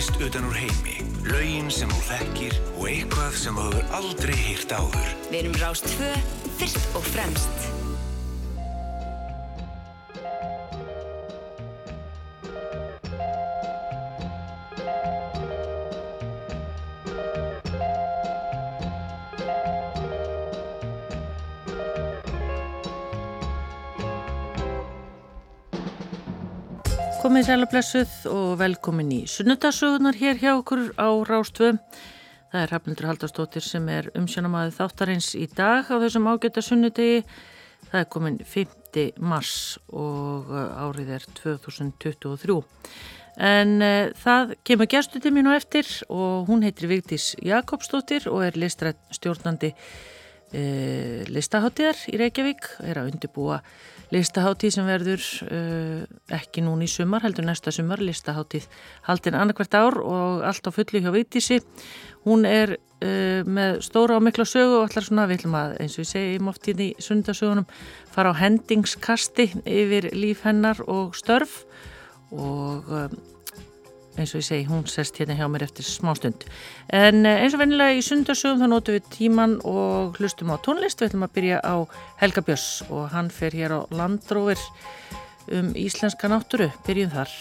tónlist utan úr heimi, laugin sem þú þekkir og eitthvað sem þú hefur aldrei hýrt áður. Við erum Rást 2, fyrst og fremst. Komið sælublessuð og velkomin í sunnudasögunar hér hjá okkur á Rástvö. Það er Rafnildur Haldarsdóttir sem er umsjónamaðið þáttarins í dag á þessum ágæta sunnudegi. Það er komin 5. mars og uh, árið er 2023. En uh, það kemur gæstu til mín og eftir og hún heitir Vigdís Jakobsdóttir og er listrætt stjórnandi uh, listaháttíðar í Reykjavík. Er að undibúa listaháttíð sem verður uh, ekki núni í sumar, heldur næsta sumar, listaháttíð haldin annarkvært ár og allt á fulli hjá Vítísi. Hún er uh, með stóra og mikla sögu og allar svona, við ætlum að, eins og við segjum oft í sundasögunum, fara á hendingskasti yfir líf hennar og störf og um, eins og ég segi, hún sest hérna hjá mér eftir smá stund. En eh, eins og vennilega í sundarsögum þá notum við tíman og hlustum á tónlist. Við ætlum að byrja á Helga Björns og hann fer hér á Landróver um íslenska náttúru. Byrjum þar.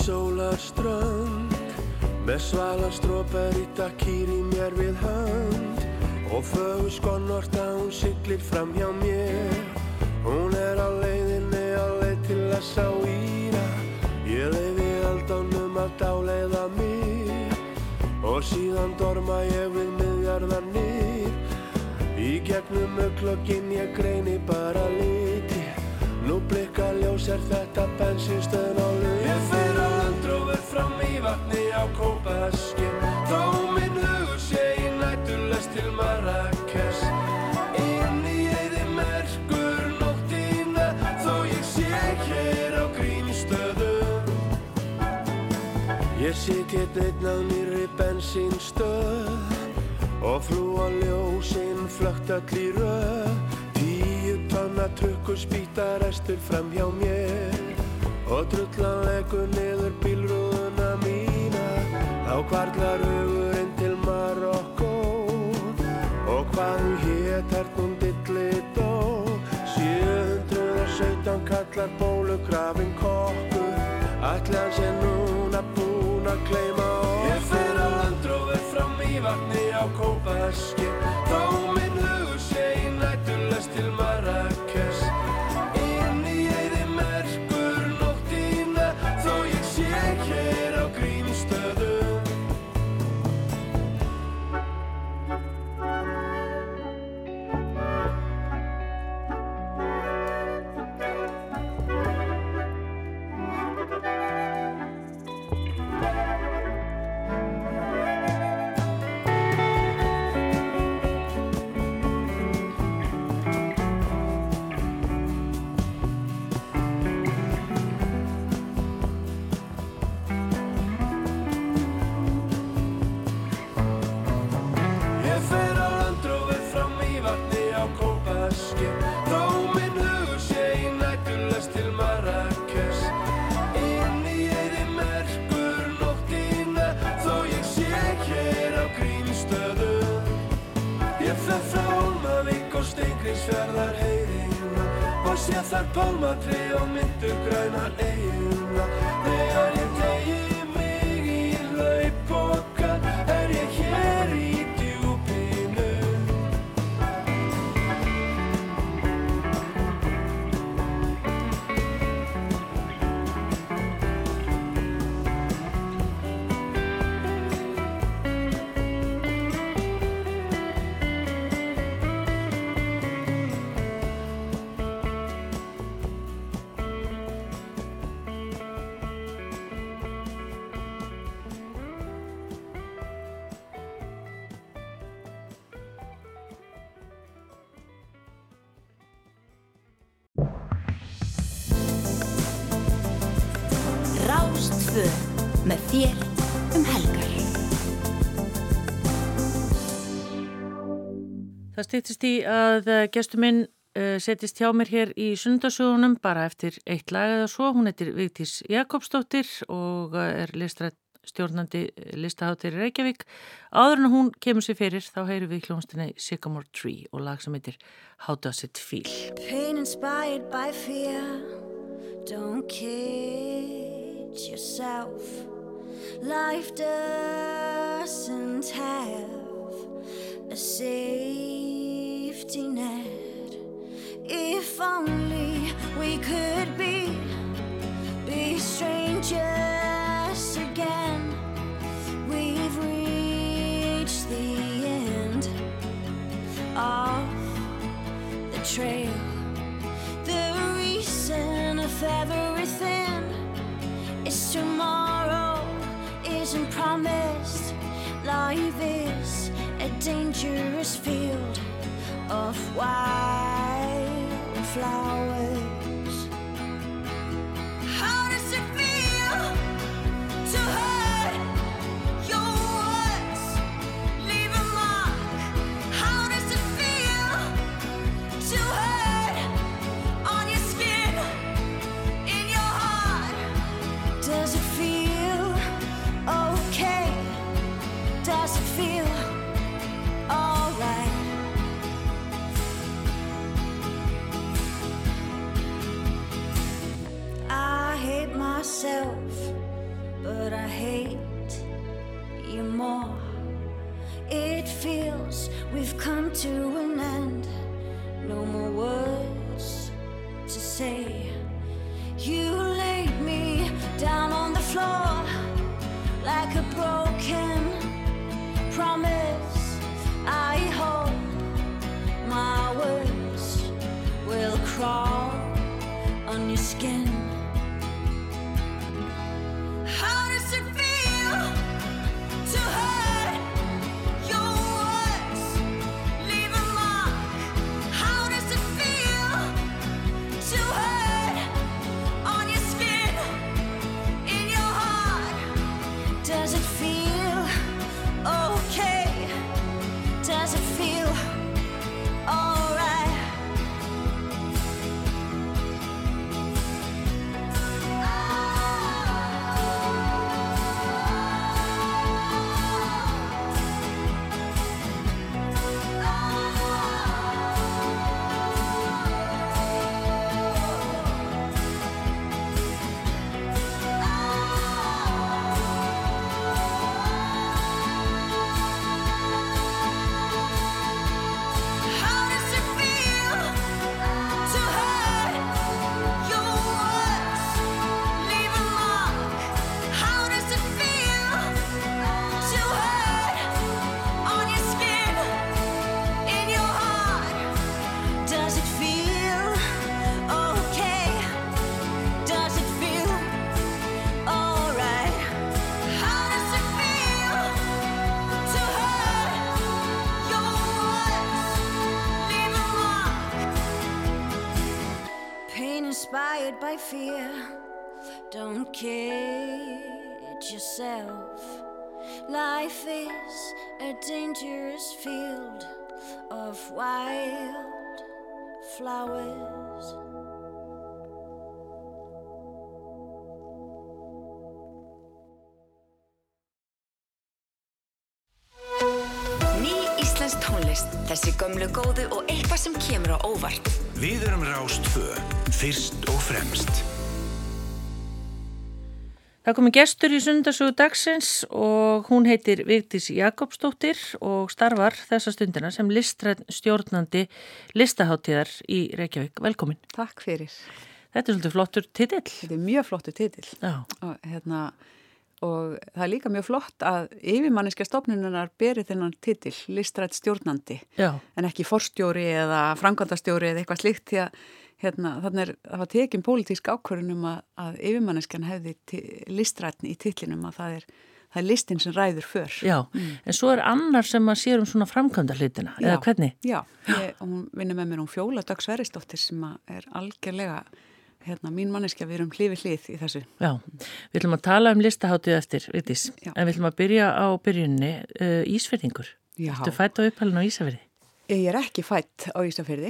Sólarströnd með svalastrópar í takkýr í mér við hönd. Og fögur skonnort að hún syklir fram hjá mér. Hún er á leiðinni á leið til að sá íra. Ég leiði aldánum að dáleiða mér og síðan dorma ég við miðjarðarnir. Í gegnum öklokkin ég greini bara liti nú blikka ljós er þetta bensinstöðn á lög ég fer á fram í vatni á kópaskinn Þó minn hugur sé í nættulest til Marrakes Inn í eði merkur nóttina Þó ég sé hér á grímstöðum Ég sit hér einn á nýri bensinstöð Og frú á ljósinn flögt öll í tonna trukkur spýta restur fram hjá mér Og drullan leggur niður bílrúðuna mína. Þá kvarlar hugurinn til Marokko Og hvað hún hétt er hún dilli dó. 717 kallar bólugrafin kokkur Ætli hans er núna búin að kleima okkur. Ég fer á landrófið fram í vatni á kópaskinn Þá minn hugur sé í nættulest til Marrakes sé þar pálmatri og myndur grænar eiguna Rástvö með þér um helgar. Það stýttist í að eh, gestur minn uh, setjist hjá mér hér í sunnudasögunum bara eftir eitt lag eða svo. Hún heitir Vigtís Jakobsdóttir og eh, er listrætt stjórnandi listaháttir í Reykjavík. Áður en hún kemur sér fyrir þá heyru við klónstinni Sycamore Tree og lag sem heitir How Does It Feel. Pain inspired by fear Don't kid yourself. Life doesn't have a safety net. If only we could be Be strangers again. We've reached the end of the trail. The reason of everything dangerous field of wildflowers. Myself, but I hate you more. It feels we've come to an end. No more words to say. Dangerous field of wild flowers. Ný Íslensk tónlist, þessi gömlu góðu og eitthvað sem kemur á óvart. Við erum Rástvö, fyrst og fremst. Það komi gestur í sundarsögu dagsins og hún heitir Vigdís Jakobsdóttir og starfar þessa stundina sem stjórnandi listaháttíðar í Reykjavík. Velkomin. Takk fyrir. Þetta er svolítið flottur titill. Þetta er mjög flottu titill Já, og, hérna, og það er líka mjög flott að yfirmanniska stofnunar beri þennan titill, listrætt stjórnandi já, en ekki forstjóri eða framkvæmdastjóri eða eitthvað slíkt því að hérna, þannig er það var tekin pólitísk ákvörunum að, að yfirmanniskan hefði listrætni í titlinum að það er, það er listin sem ræður för. já. En svo er annar sem að sér um svona framkvæmda hlutina, eða hvernig? Já, ég, hún vinnur með mér hún Fjóla Dag Sveristóttir sem er algjörlega hérna, mín manneskja við erum hlifið hlið í þessu. Já, við ætlum að tala um listaháttið eftir, Já. en við ætlum að byrja á byrjunni uh, Ísverðingur. Já. Þú fætt á upphælun á Ísafyrði. Ég er ekki fætt á Ísafyrði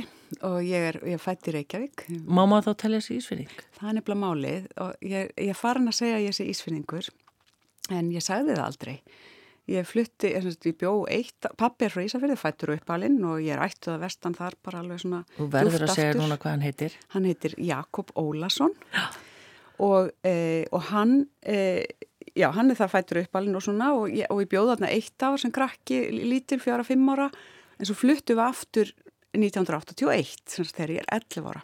og ég er, ég er fætt í Reykjavík. Má maður þá telja þessi Ísverðing? Það er nefnilega málið og ég, ég er farin að segja að ég sé Ísfyrðingur en ég sagði það aldrei. Ég flutti, ég, ég bjó eitt, pappi er frá Ísafyrði, fættur uppalinn og ég er ættuð að vestan þar bara alveg svona Þú verður að segja aftur. núna hvað hann heitir. Hann heitir Jakob Ólason og, e, og hann, e, já, hann er það fættur uppalinn og svona og ég, og ég bjóð þarna eitt ár sem krakki, lítil, fjóra, fimm ára en svo fluttum við aftur 1981, sem sagt þegar ég er 11 ára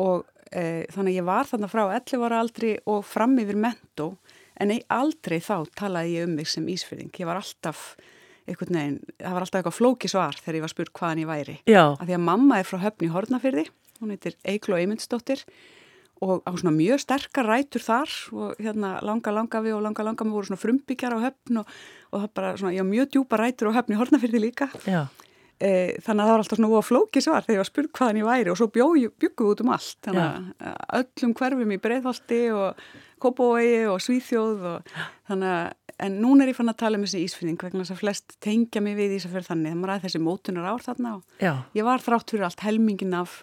og e, þannig að ég var þarna frá 11 ára aldri og fram yfir mentó en ég aldrei þá talaði ég um mig sem ísfyrðing. Ég var alltaf einhvern veginn, það var alltaf eitthvað flóki svar þegar ég var spurt hvaðan ég væri. Já, Af því að mamma er frá höfni Hortnafyrði, hún heitir Eiklo Eymundsdóttir og á svona mjög sterkar rætur þar og hérna langa langafi og langa langafi voru svona frumbyggjar á höfn og, og það bara svona, já mjög djúpa rætur á höfni Hortnafyrði líka. já, E, þannig að það var alltaf svona flóki svar þegar ég var spurt hvaðan ég væri og svo bjóðu við út um allt. Þannig að öllum hverfum í Breiðholti og Kópavogi og Svíþjóð og þannig að en núna er ég fann að tala um þessi ísfinning vegna þess að flest tengja mig við Ísafjörð þannig þegar maður ræði þessi mótunar ár þarna og já. ég var þrátt fyrir allt helmingin af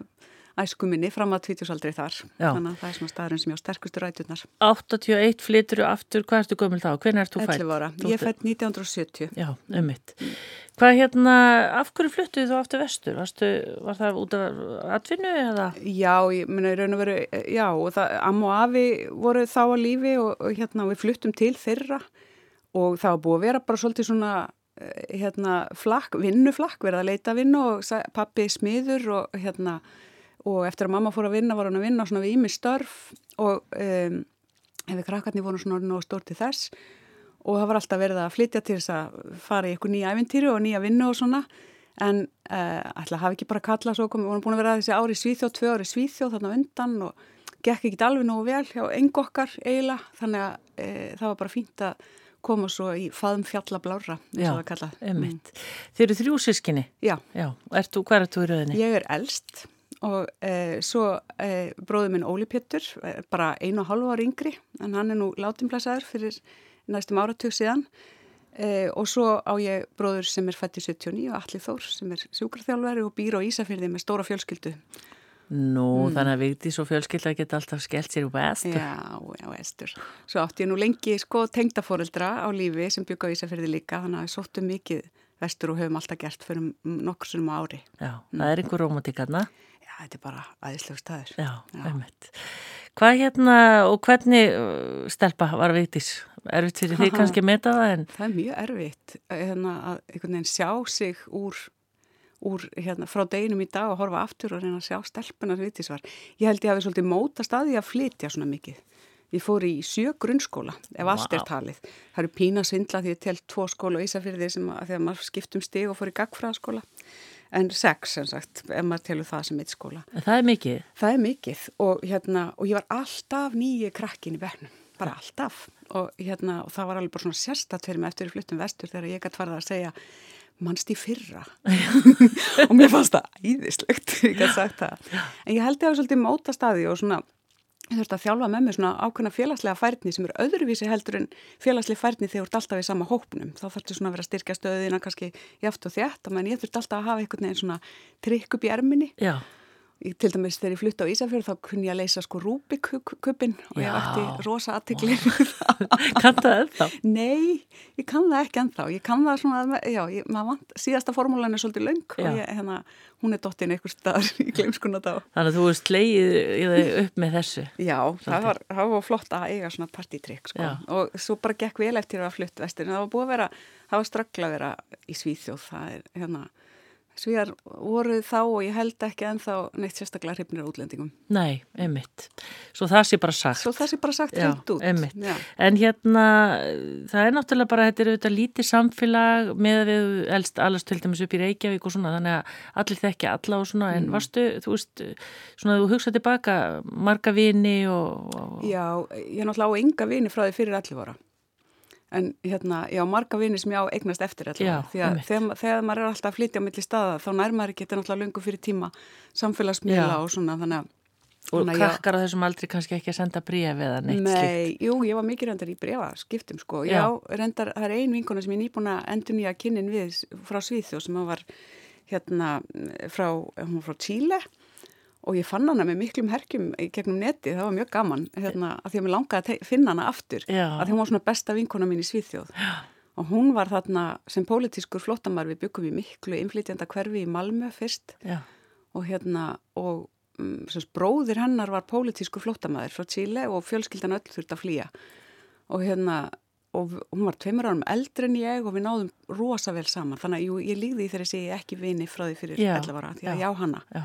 æskuminni fram að tvítjúsaldri þar. Já. Þannig að það er svona staðurinn sem ég á sterkustu ræturnar. 81 flytur aftur, hvað ertu gömul þá? Hvernig ert þú fætt? 11 ára. Ég fætt 1970. Já, ummitt. Hvað hérna, af hverju fluttuðu þú aftur vestur? Varstu, var það út af atvinnu eða? Já, ég meina í raun og veru, já, og það, amma og afi voru þá að lífi og, og hérna við fluttum til þeirra og það var búið að vera bara svolítið svona eh, hérna flakk, vinnuflakk, verið að leita vinnu og pappi smiður og hérna og eftir að mamma fór að vinna var hann að vinna svona við ími störf og um, hefði krakkarnir voru svona orðin og stór til þess og það var alltaf verið að flytja til þess að fara í eitthvað nýja ævintýri og nýja vinnu og svona en uh, ætla hafi ekki bara kallað svo komið, vorum búin að vera þessi ári Svíþjóð, tvö ári Svíþjóð þarna undan og gekk ekki alveg nógu vel hjá engu okkar eiginlega þannig að uh, það var bara fínt að koma svo í faðum fjallablára eins og það kallað. ummitt. Þið eru þrjú sískinni? Já, Já, ert þú, hvað ert þú í rauðinni? ég er elst og uh, svo uh, bróður minn Óli Pétur, uh, bara einu og hálfu ári yngri en hann er nú látimblæsaður fyrir næstum áratug síðan uh, og svo á ég bróður sem er fætt í 79 og Alli Þór sem er sjúkarþjálfari og býr á Ísafyrði með stóra fjölskyldu. Nú, þannig að Vigdís og fjölskylda geta alltaf skellt sér vestur. Já, já, estur. Svo átti ég nú lengi sko tengdaforeldra á lífi sem bygga á Ísafyrði líka þannig að við sóttum mikið vestur og höfum alltaf gert fyrir nokkur sunnum ári. Já, það er einhver romantík aðna. Þetta er bara aðeinslegu staður. Já, ummitt. Hvað hérna og hvernig uh, stelpa var Vigdís? Erfitt fyrir því kannski að meta það en Það er mjög erfitt eh, hérna, að einhvern veginn sjá sig úr, úr hérna, frá deginum í dag og horfa aftur og reyna að sjá stelpunar vitisvar. Ég held ég hafi svolítið móta staði að flytja svona mikið. Ég fór í sjö grunnskóla, ef allt er talið. Það eru pína svindla því ég telt tvo skóla og Ísafyrði sem að þegar maður skiptum stig og fór í gagfræðaskóla. En sex, sem sagt, ef maður telur það sem eitt skóla. það er mikið. Það er mikið og, hérna, og ég var alltaf nýju krakkin í bekknum, bara alltaf og, hérna, og það var alveg bara svona sérstatt fyrir mig eftir fluttum vestur þegar ég gætt farið að segja mannst í fyrra og mér fannst það æðislegt, ég gætt sagt það en ég held ég hafi svolítið móta staði og svona ég þurfti að þjálfa með mér svona ákveðna félagslega færni sem er öðruvísi heldur en félagslega færni þegar þú ert alltaf í sama hópnum. Þá þarftu svona að vera að styrkja stöðina kannski jáft og þétt, menn ég þurfti alltaf að hafa einhvern veginn svona trikk upp í erminni. Já, til dæmis þegar ég flutti á Ísafjörð þá kunni ég að leysa sko Rubik-kuppin og ég vakti rosa aðtikli. kanntu það ennþá? Nei, ég kann það ekki ennþá. Ég kann það svona, já, ég, vant, síðasta formúlan er svolítið Já. og ég, hérna, hún er dottin einhver staðar í glemskuna þá. Þannig að þú veist leið upp með þessu. Já, það var, það var flott að eiga svona partítrykk sko. Og svo bara gekk vel eftir að flutt vestur en það var búið að vera, það var ströggla að vera í Svíþjóð. Það er, hérna, Svíjar voru þá og ég held ekki ennþá neitt sérstaklega hrifnir útlendingum. Nei, einmitt. Svo það sé bara sagt. Svo það sé bara sagt hreint út. einmitt. Já. En hérna, það er náttúrulega bara, þetta er auðvitað lítið samfélag með við elst allast til dæmis upp í Reykjavík og svona, þannig að allir þekkja alla og svona, Mm. en varstu, þú veist, svona þú hugsa tilbaka, marga vini og... og Já, ég náttúrulega á enga vini frá því fyrir 11 ára. En hérna, ég á marga vini sem ég á eignast eftir 11 Já, ára. Því að þegar, þegar maður er alltaf að flytja á milli staða, þá nær maður ekki þetta náttúrulega lungu fyrir tíma samfélagsmiðla og svona, þannig að Og Þannig krakkar á þessum aldrei kannski ekki að senda bríf eða neitt slíkt. Nei, jú, ég var mikið reyndar í brefa skiptum sko. Já. Já, reyndar, það er ein vinkona sem ég nýbúin að endur nýja kynnin við frá Svíþjóð sem hún var hérna frá, hún var frá Tíle og ég fann hana með miklum herkjum gegnum neti, það var mjög gaman hérna, að því að mér langaði að finna hana aftur Já. að því hún var svona besta vinkona mín í Svíþjóð Já. og hún var þarna sem pólitískur flottamar við byggum í miklu innflytjanda hverfi í Malmö fyrst Já, og hérna og um, sérst, bróðir hennar var pólitísku flótamaður frá Chile og fjölskyldan öll þurft að flýja og hérna og hún var tveimur árum eldri en ég og við náðum rosa vel saman þannig að jú, ég líði þegar ég segi ekki vini frá því fyrir Já, 11 ára því að já. já hana já.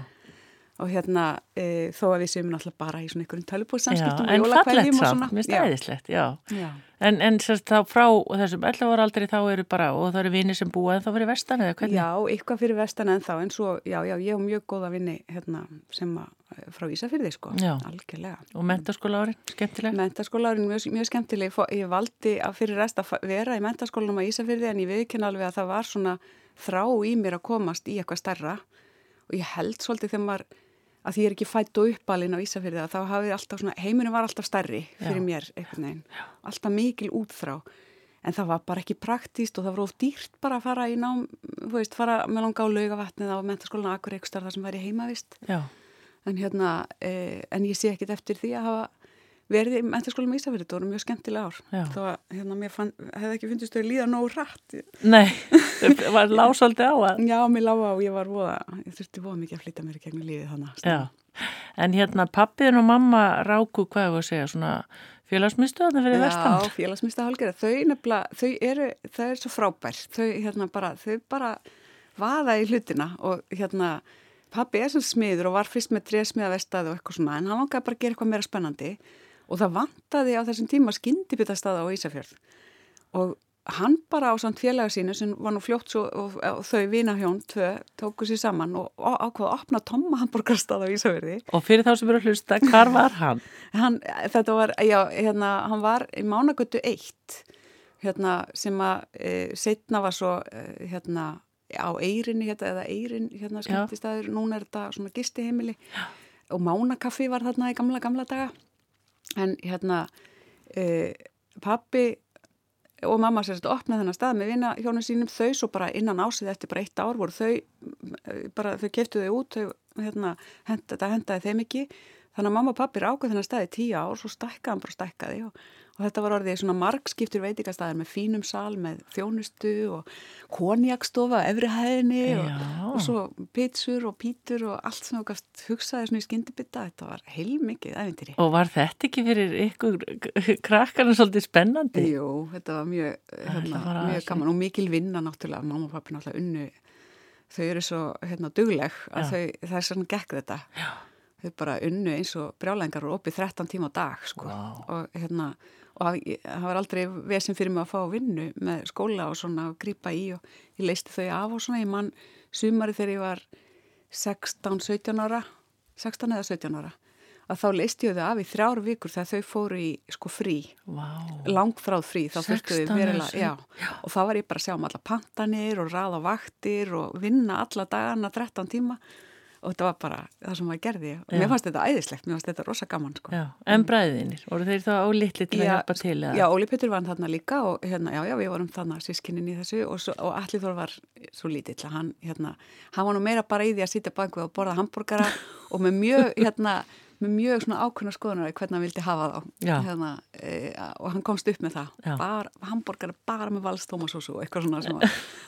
Og hérna e, þó að við séum náttúrulega bara í svona einhverjum tölubúrsamskiptum en fallegt og svona mér stæðislegt, já. já. En, en sérst þá frá þessum 11 ára aldrei þá eru bara, og það eru vini sem búa en þá fyrir vestan eða hvernig? Já, eitthvað fyrir vestan en þá en svo, já, já, ég hef mjög góða vinni hérna sem að frá Ísafyrði sko, Já. algjörlega Og mentaskóla árin, skemmtileg? Mentaskólaurinn mjög, mjög skemmtileg, ég valdi að fyrir rest að vera í mentaskólanum á Ísafyrði en ég viðkynna alveg að það var svona þrá í mér að komast í eitthvað starra og ég held svolítið þegar maður, að því ég er ekki fætt og uppalinn á Ísafyrði að þá hafið alltaf svona, heiminu var alltaf stærri fyrir Já. mér einhvern veginn, alltaf mikil útþrá. En það var bara ekki praktíst og það var of dýrt bara að fara í nám, þú veist, fara með langa á laugavatnið á mentaskólan akkur eitthvað starf þar sem væri heimavist. En hérna, eh, en ég sé ekkit eftir því að hafa verið í mentaskólum í Ísafjörði, það voru mjög skemmtilega ár. Já. þó að hérna mér fann, hefði ekki fundist þau líða nógu rætt nei, var lásaldi á að já, mér lága og ég var voða ég þurfti voða mikið að flytja mér í gegnum lífið þannig Já, en hérna pappiðin og mamma ráku, hvað er að segja, svona félagsmyndstöðna fyrir vestan? Já, félagsmynda hálgera, þau nefnilega, þau eru, það er svo frábær, þau hérna bara, þau bara vaða í hlutina og hérna, pappi er sem smiður og var fyrst með trésmiða vestaði og eitthvað svona, en hann langaði bara að gera eitthvað meira spennandi og það vantaði á þessum tíma skyndibitastaða á Ísafjörð. Og hann bara á samt félaga sínu sem var nú fljótt svo og, og þau vinahjón tóku sér saman og, ákvaða að opna tomma hambúrgarstað á Ísafjörði Og fyrir þá sem eru að hlusta, hvar var hann? hann, þetta var, já, hérna, hann var í Mánagötu 1 hérna, sem að e, setna var svo e, hérna, á Eyrinni hérna, eða Eyrin, hérna, skemmtistæður núna er þetta svona gistiheimili. Og Mánakaffi var þarna í gamla, gamla daga en hérna e, pappi og mamma sérst opnaði þennan stað með vina hjónum sínum. Þau svo bara innan ásið eftir bara eitt ár voru þau eh, bara þau keftu þau út þau hérna, hend, þetta hendaði þeim ekki þannig að mamma og pappi rákuð þennan stað í tíu ár svo stækkaði hann bara stækkaði og, og þetta var orðið svona margskiptur veitingastæðir með fínum sal með þjónustu og konjakstofa efri hæðinni og, og svo pitsur og pítur og allt sem þú gafst hugsaði svona í skyndibita þetta var heilmikið æfintýri Og var þetta ekki fyrir ykkur krakkarinn svolítið spennandi? Jú, þetta var mjög, hérna, var mjög gaman og mikil vinna náttúrulega, mamma og pappi náttúrulega unnu, þau eru svo hérna dugleg að Já. þau, það er svona gekk þetta. Já. Þau bara unnu eins og brjálengar og opið 13 tíma á dag, sko. Vá. Og hérna, og það var aldrei vesen fyrir mig að fá vinnu með skóla og svona að grípa í og ég leisti þau af og svona, ég mann sumari þegar ég var 16-17 ára, 16 eða 17 ára, að þá leisti ég þau af í þrjár vikur þegar þau fóru í sko frí. Vá, langþráð frí, þá þurftu 16 við verilega, eða já, og þá var ég bara að sjá um alla pantanir og raða vaktir og vinna alla dagana 13 tíma og þetta var bara það sem maður gerði og Já. mér fannst þetta æðislegt, mér fannst þetta rosa gaman sko. já, en bræðinir, voru þeir þá litli til að hjálpa til? eða? já, Óli Petur var þarna líka og hérna, já, já, við vorum þarna sískinnin í þessu og, svo, og Alli Þór var svo lítill að hann, hérna, hann var nú meira bara í því að sitja bak við og borða hambúrgara og með mjög, hérna, með mjög svona ákveðna skoðunar hvernig hann vildi hafa þá. Hérna, e, og hann komst upp með það. Bara, hambúrgara bara með valstómasósu og eitthvað svona sem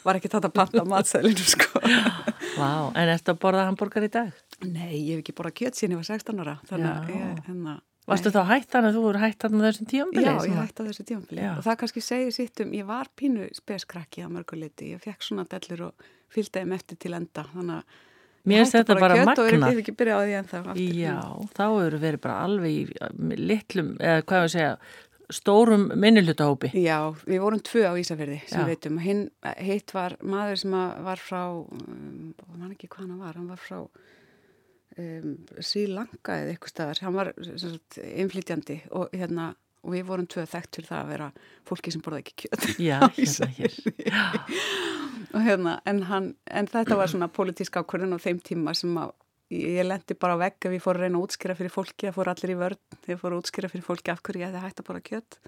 var, ekki þetta að panta á matsælinu sko. Vá, en ertu að borða hambúrgar í dag? Nei, ég hef ekki borðað kjöt síðan ég var 16 ára þannig að hérna Varstu þá hætt hann að þú voru hætt hann á þessum tíumbili? Já, ég hætti á þessu tímafili Já. og það kannski segir sitt um, ég var pínu speskrakki á mörguleiti, ég fekk svona dellur og fylgdi þeim eftir til enda. Þannig að Mér finnst þetta bara og magnað. ég hef ekki byrjað á því en það Já, þá eru verið bara alveg í litlum, eða hvað ég að segja, stórum minnilutahópi. Já, við vorum tvö á Ísafjörði sem við veitum. Hinn, hitt var maður sem var frá, um, mann ekki hvað hann var, hann var frá um, Sri Lanka eða eitthvað staðar. Hann var sagt, innflytjandi og, hérna, og við vorum tvö þekkt fyrir það að vera fólki sem borða ekki kjöt. Já, hérna hér. Hérna, en, hann, en þetta var svona pólitísk ákvörðun á þeim tíma sem að ég lendi bara á vegg ef ég fór að reyna að útskýra fyrir fólki, það fór allir í vörn, ég fór að útskýra fyrir fólki af hverju ég hægt að bora kjött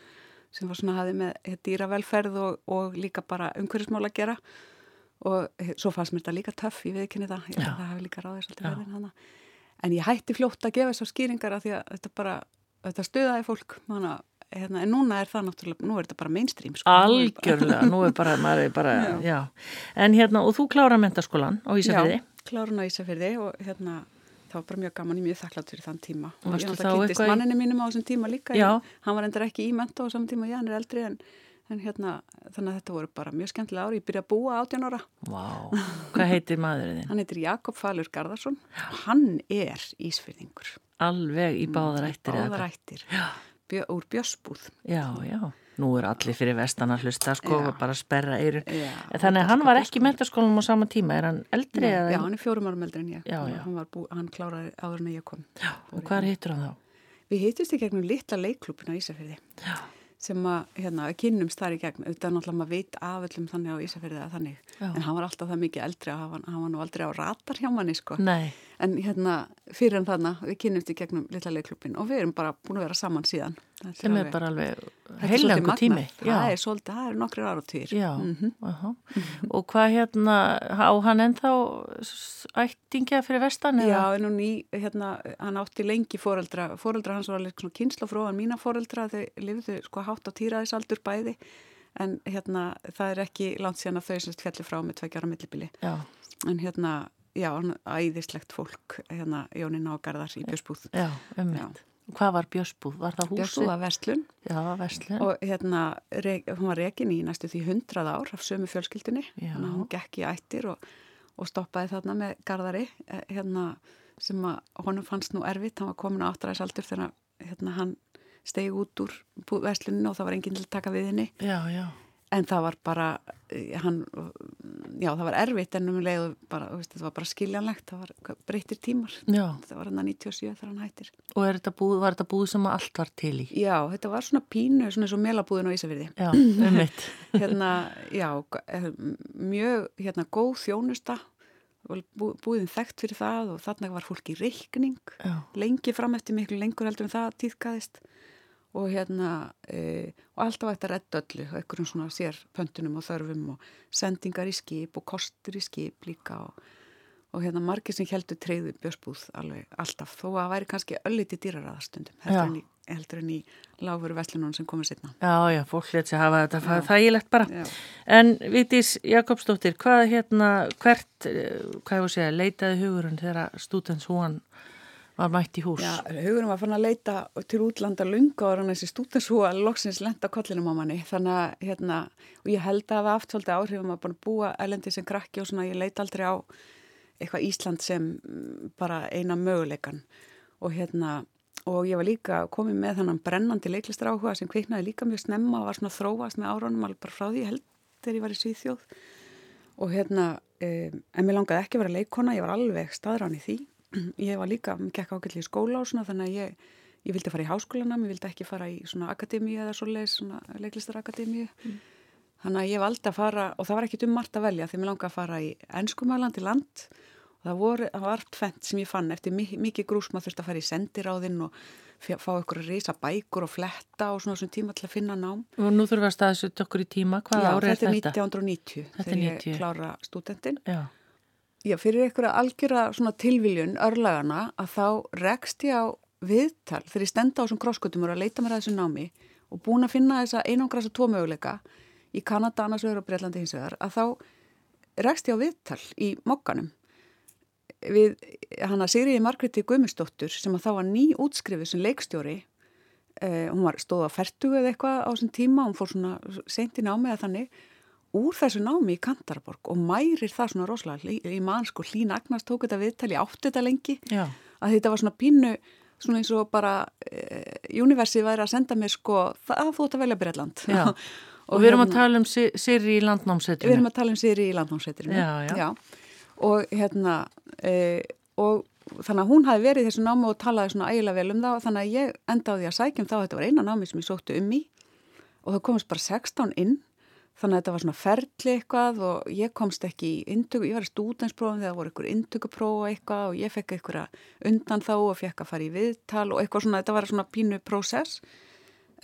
sem var svona hafið með dýravelferð og, og líka bara umhverjusmál að gera. Og svo fannst mér þetta líka töff, ég veit ekki henni það, hefði líka ráðið svolítið verðin hana. En ég hætti fljótt að gefa þessar skýringar að því að þetta bara, þetta stöðaði fólk, þannig að Hérna, en núna er það náttúrulega, nú er þetta bara mainstream sko. Algjörlega, nú er bara, er bara, já. já. En hérna, og þú klára mentaskólan á Ísafjörði? Já, klára hann á Ísafjörði og hérna, það var bara mjög gaman, ég mjög þakklátt fyrir þann tíma. Og ég náttúrulega kynntist eitthvað... manninu mínum á þessum tíma líka, já. en, hann var endur ekki í menta á saman tíma, já, hann er eldri en, en hérna, þannig að þetta voru bara mjög skemmtilega ári, ég byrja að búa 18 ára. Vá, hvað heitir maðurinn þinn? Hann heitir Jakob Falur Garðarsson og hann er ísfyrðingur. Alveg í báðarættir? Báðarættir. Já bjö, úr bjössbúð. Já, já. Nú er allir fyrir vestan að hlusta sko og bara sperra eirun. Þannig að hann var ekki í mentarskólanum á sama tíma. Er hann eldri? Eða... já hann er fjórum árum eldri en ég. Já, já. Hann, bú, hann kláraði áður en ég kom. Já, og hvað hittur hann þá? Við hittust í gegnum litla leikklubin á Ísafjörði. Já sem að hérna, kynnumst þar í gegn auðvitað náttúrulega maður veit aföllum þannig á Ísafjörði að þannig, Já. en hann var alltaf það mikið eldri hann, hann var nú aldrei á ratar hjá manni sko, Nei. En hérna fyrir en þannig, við kynnumst í gegnum litla leikklubin og við erum bara búin að vera saman síðan. Þetta sem er alveg- bara alveg er heilangu tími. það er svolítið, það er nokkri ára týr Já, uh og hvað hérna á hann ennþá ættingja fyrir vestan? Já, en hún í, hérna, hann átti lengi fóreldra, fóreldra hans var alveg svona hann mína fóreldra, þau lifðu sko hátt á týraðisaldur bæði, en hérna, það er ekki langt síðan að þau semst fjalli frá með tveggjara millibili. En hérna, já, hann æðislegt fólk, hérna, Jónin Ágarðar í Björsbúð. já, ummitt. Hvað var Björsbúð? Var það húsi? Björsbúð að Vestlun Já, Vestlun. og hérna, re, hún var rekin í næstu því hundrað ár af sömu þannig að hún gekk í ættir og, og stoppaði þarna með Garðari, eh, hérna, sem að honum fannst nú erfitt, hann var komin á áttræðisaldur þegar hérna, hann stegi út úr versluninu og það var enginn til að taka við henni Já, já. en það var bara eh, hann, já það var erfitt en um leið bara, veist, það var bara skiljanlegt það var breyttir tímar. Já, það var hann að 97 þegar hann hættir. Og þetta búð, var þetta búð sem allt var til í? já, þetta var svona pínu, svona eins og melabúðin á Ísafyrði Já, ummitt. hérna, já, eh, mjög hérna góð þjónusta búðin þekkt fyrir það og þarna var fólk í reikning. Já, lengi fram eftir miklu lengur heldur en það tíðkaðist og hérna e, og alltaf ætti að redda öllu einhverjum svona sér pöntunum og þörfum og sendingar í skip og kostur í skip líka og, og hérna margir sem heldur treyðu björsbúð alveg alltaf þó að það væri kannski ölliti dýraraðastundum heldur, heldur en í láfuru veslinun sem komið setna já, já, fólk létt sér hafa þetta það þægilegt bara. Já. En Vitís Jakobsdóttir, hvað hérna, hvert, eh, hvað ég voru að segja, leitaði hugurinn þegar stúdens húan var mætt í hús? Já, hugurum var fann að leita til útlanda lunga og þessi stúdensúa loksins lenda kollinum á manni. Þannig að hérna, og ég held að hafa aft svolítið áhrifum að búa elendi sem krakki og svona ég leit aldrei á eitthvað Ísland sem mm, bara eina möguleikan og hérna og ég var líka komið með þannan brennandi leiklistar áhuga sem kviknaði líka mjög snemma og var svona þróast með árunum alveg bara frá því held þegar ég var í Svíþjóð. Og hérna, um, en mér langaði ekki vera leikona, ég var alveg staðrán í því ég var líka, mér gekk ágætli í skóla og svona þannig að ég, ég vildi fara í háskólana mér vildi ekki fara í svona akademíu eða svoleiðis, svona leiklistarakademíu þannig að ég valdi að fara og það var ekkit um margt að velja því mér langaði að fara í ennskumælandi land. Og það, voru, það var tvent sem ég fann eftir mi- mikið grús maður þurfti að fara í sendiráðinn og fá ykkur að reysa bækur og fletta og svona svona tíma til að finna nám. Og nú þurfum við að staðsut okkur í tíma, hvað ári er þetta er þetta? 1990 er þegar 90. ég klára stúdentinn. Já, Já, fyrir að algjöra tilviljun örlagana að þá rekst ég á viðtal þegar ég stenda á þessum krosskutum og er að leita mér að þessu námi og búin að finna þessa einangrasa tvo möguleika í Kanada, annars vegar og Breitlandi hins vegar að þá rekst ég á viðtal í mokkanum við hana Sigriði Margréti Guðmundsdóttur sem að þá var ný útskrifið sem leikstjóri. Eh, hún var stóð á fertugu eða eitthvað á þessum tíma hún fór svona seint í námi eða þannig úr þessu námi í Kantarborg og mærir það svona rosalega í, mann sko Hlín Agnars tók þetta viðtali átti þetta lengi. Já, að þetta var svona pínu svona eins og bara eh, universi væri að senda mér sko það þú ætti að velja Breitland Já. og, við erum að hérna- tala um Sirri í landnámsetinu. við erum að tala um Siri í já. og hérna e, og þannig að hún hafi verið þessu námi og talaði svona ægilega vel um það og þannig að ég enda á því að sækjum þá þetta var eina námi sem ég sóttu um í. Og það komist bara 16 inn þannig að þetta var svona ferli eitthvað og ég komst ekki í intöku, ég var í stúdensprófum þegar voru ykkur intökuprófa eitthvað og ég fekk eitthvað undan þá og fekk að fara í viðtal og eitthvað svona, þetta var svona pínu prósess.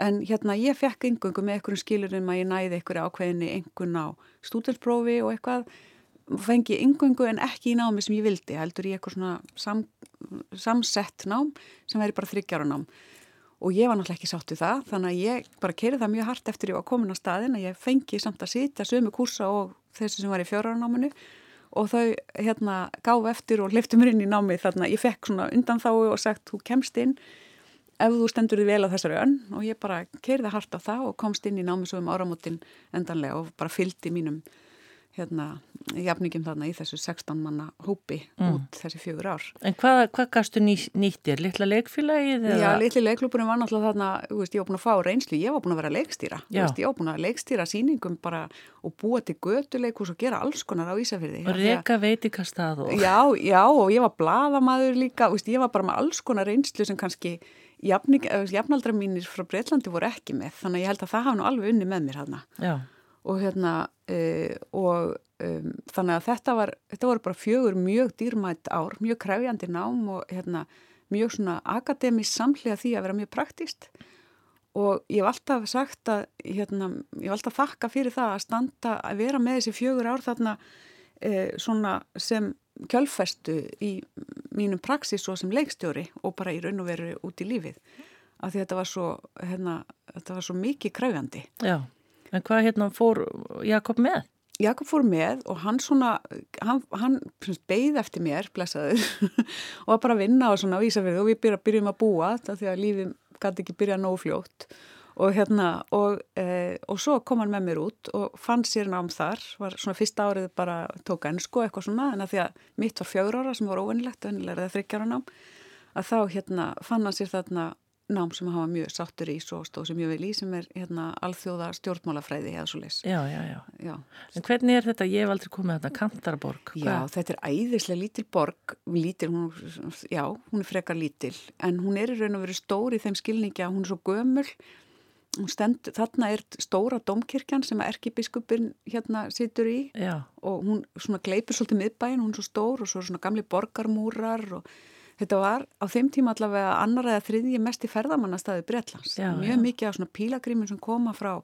En hérna ég fekk yngungu með einhverjum skilurum að ég næði einhverju ákveðinni engun á stúdensprófi og eitthvað. Fengi yngungu en ekki í námi sem ég vildi heldur í eitthvað svona sam, samsett nám sem væri bara þryggjára nám og ég var náttúrulega ekki sátt við það þannig að ég bara kerði það mjög hart eftir ég var komin á staðin að ég fengi samt að sitja sömu kursa og þessi sem var í fjóraránáminu og þau hérna gáf eftir og lifti mér inn í námi þannig að ég fekk svona undan þá og sagt þú kemst inn ef þú stendur þið vel á þessari önn. Og ég bara kerði hart á það og komst inn í námi svo um áramótin endanlega og bara fylgdi mínum hérna, jafningum þarna í þessu 16 manna hópi mm. út þessi fjögur ár. En hvað, hvað gastu ný, nýttir? Littla leikfélagið? Já, litli leikluburinn var náttúrulega þarna, veist, ég var búin að fá reynslu, ég var búin að vera leikstýra, veist, ég var búin að leikstýra síningum bara og búa til götuleikus og gera alls konar á Ísafjörði. Og reyka veitikastað og... Já, já, og ég var bladamaður líka, veist, ég var bara með alls konar reynslu sem kannski jafnaldra mínir frá Breitlandi voru ekki með, þannig að ég held að það hafa nú alveg unni með mér hérna. Og hérna uh, og um, þannig að þetta var þetta voru bara fjögur mjög dýrmætt ár mjög kræfjandi nám og hérna mjög svona akademís samlega því að vera mjög praktíst og ég hef alltaf sagt að hérna, ég hef alltaf þakka fyrir það að standa að vera með þessi fjögur ár þarna uh, svona sem kjölfestu í mínum praksis og sem leikstjóri og bara í raun og veru út í lífið. Því þetta var svo, hérna, þetta var svo mikið kræfjandi Já En hvað hérna fór Jakob með? Jakob fór með og hann svona, hann, hann beigð eftir mér, blessaður, og var bara að vinna á svona vísafyrðu og við byrjum að búa þetta því að lífið gæti ekki byrja nógu fljótt og hérna, og, e, og svo kom hann með mér út og fann sér nám þar, var svona fyrsta árið bara tók ennsku eitthvað svona, en að því að mitt var fjögur ára sem var óvennilegt, önnilega eða þryggjára nám, að þá hérna fann hann sér þarna nám sem hafa mjög sáttur í svo stóð sem mjög vel í sem er hérna alþjóða stjórnmálafræði eða svo leys. Já, já, já, já. En hvernig er þetta? Ég hef aldrei komið að þetta Kantarborg. Já, Hvað? þetta er æðislega lítil borg, lítil, hún, já, hún er frekar lítil en hún er í raun og verið stór í þeim skilningi að hún er svo gömul Stend, þarna er stóra domkirkjan sem erkibiskupin hérna situr í Já. og hún svona gleipur svolítið miðbæin, hún er svo stór og svo svona gamli borgarmúrar og Þetta var á þeim tíma allavega annar eða þriðji mest í ferðamannastæði Breitlands. Já, Mjög já. mikið af svona pílagrímum sem koma frá,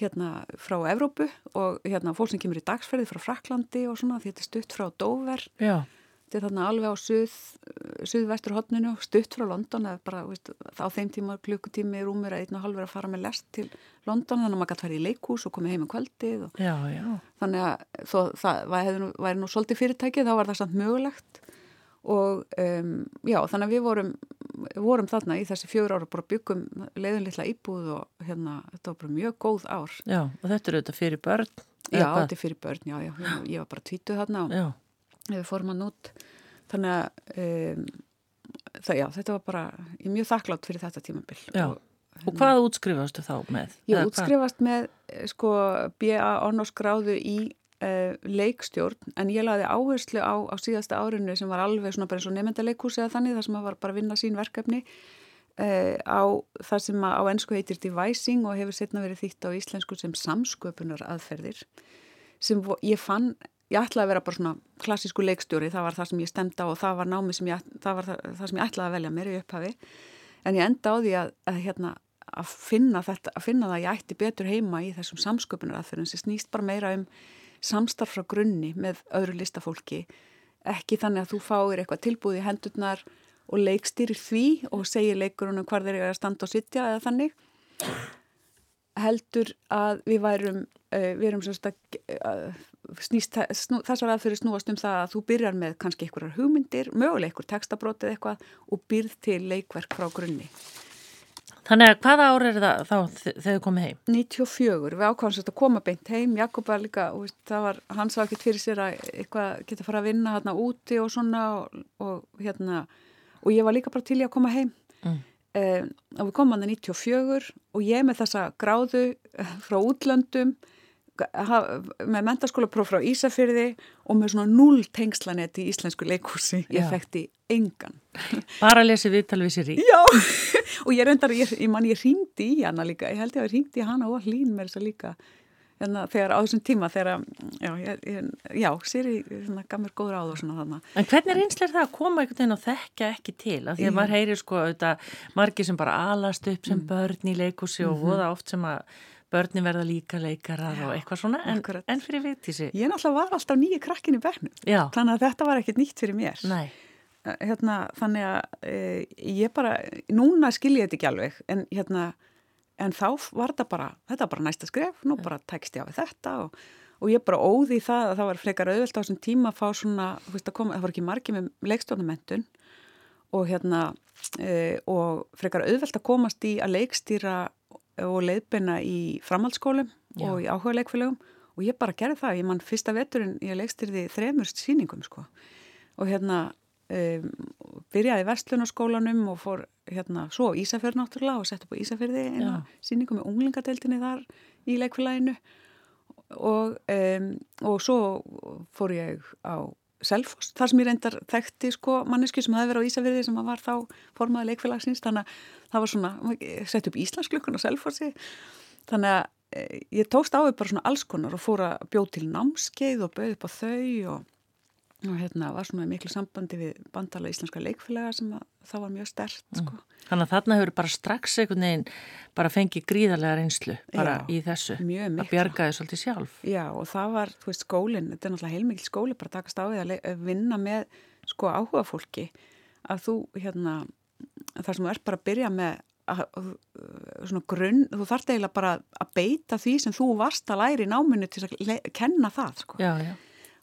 hérna, frá Evrópu og hérna, fólk sem kemur í dagsferði frá Fraklandi og svona því þetta er stutt frá Dover. Já. Þetta er þarna alveg á suð, suðvestur hodninu, stutt frá London eða bara veist, á þeim tíma klukkutími rúmur að einn og halvur að fara með lest til London þannig að maður gæti að fara í leikús og komið heim um kvöldið. Og, já, já. Þannig að þó, það væri nú, nú svolítið fyrirtækið þá var það samt mögulegt og um, já, þannig að við vorum, vorum þarna í þessi fjögur ára bara byggum leiðinleitla íbúð og hérna, þetta var bara mjög góð ár. Já, og þetta eru þetta fyrir börn? Já, þetta er fyrir börn, já, já, ég var bara tvítuð þarna og við fórum hann út, þannig að um, það, já, þetta var bara, ég er mjög þakklátt fyrir þetta tímabill. Já, og, og hérna, hvað útskrifastu þá með? Ég útskrifast með, sko, B.A. Ornóskráðu í uh, leikstjórn en ég laði áherslu á, á síðasta árinu sem var alveg svona bara eins og nefndaleikús eða þannig þar sem maður var bara að vinna sín verkefni uh, á það sem á ennsku heitir devising og hefur setna verið þýtt á íslensku sem samsköpunar aðferðir sem ég fann ég ætlaði að vera bara svona klassísku leikstjóri það var það sem ég stemdi á og það var námi sem ég, það var það, það sem ég ætlaði að velja mér í upphafi en ég enda á því að, að hérna að finna þetta, að finna það að ég ætti betur heima í þessum samsköpunar aðferðin sem snýst bara meira um samstarf frá grunni með öðru listafólki. Ekki þannig að þú fáir eitthvað tilbúið í hendurnar og leikstýrir því og segir leikurunum hvar þeir eru að standa og sitja eða þannig. Heldur að við værum uh, við erum svona snú, þessar aðfyrir snúast um það að þú byrjar með kannski einhverjar hugmyndir möguleg einhver textabrótið eitthvað og byrð til leikverk frá grunni Þannig að hvaða ári er það þá þegar þið komið heim? 94, við ákvæmst að koma beint heim, Jakob var líka, það var, hann sá ekki fyrir sér að eitthvað geta fara að vinna hérna úti og svona og, og hérna, og ég var líka bara til ég að koma heim mm. eh, og við komum hann að 94 og ég með þessa gráðu frá útlöndum með mentarskólapróf frá Ísafyrði og með svona null tengslanet í íslensku leikúsi, ég fekti engan. Bara að lesi viðtalvið sér í? Já, og ég reyndar, ég, ég man ég ringdi í hana líka, ég held ég að ég ringdi í hana og hlín með þess að líka hérna, þegar á þessum tíma þegar, já, ég, já Siri hérna, gaf mér góður áður svona þannig En hvernig er það að koma einhvern veginn og þekka ekki til? Af því að maður heyrir sko auðvitað margir sem bara alast upp sem börn í leikúsi og voða oft sem að börni verða líka leikarar og eitthvað svona en, en fyrir viðtísi Ég náttúrulega var alltaf nýju krakkin í bekknum Já. þannig að þetta var ekkert nýtt fyrir mér. Nei, hérna, þannig að e, ég bara, núna skil ég þetta ekki alveg en hérna, en þá var þetta bara, þetta var bara næsta skref nú bara tekst ég á þetta og, og ég bara óði það að það var frekar auðvelt á þessum tíma að fá svona, veist að koma, það var ekki margi með leikstofnumentun og hérna e, og frekar auðvelt að komast í að leikstýra og leiðbeina í framhaldsskólum Já. og í áhuga leikfélögum og ég bara gerði það, ég mann fyrsta veturinn ég leikstýrði þremurst síningum sko. Og hérna um, byrjaði vestlunarskólanum og fór hérna svo Ísafjörð náttúrulega og sett upp á Ísafjörði eina síningu með unglingadeildinni þar í leikfélaginu. Og, um, og svo fór ég á Selfoss, þar sem ég reyndar þekkti sko manneski sem hafi verið á Ísafjörði sem var þá formaði leikfélagsins. Þannig að það var svona, sett upp Íslandsklukkan á Selfossi. Þannig að e, ég tókst á því bara svona alls konar og fór að bjóð til námskeið og bauð upp á þau og, og hérna var svona miklu sambandi við bandala íslenska leikfélaga sem að, það var mjög stert sko. þannig að þarna hefur bara strax einhvern veginn bara fengið gríðarlega reynslu bara Já, í þessu. að bjarga þið svolítið sjálf. Já og það var, þú veist, skólinn þetta er náttúrulega heilmikil skóli bara að takast á við að, vinna með sko áhuga fólki. Að þú hérna þar sem þú ert bara að byrja með að, svona grunn, þú þarft eiginlega bara að beita því sem þú varst að læri í náminu til að kenna það sko. Já, já,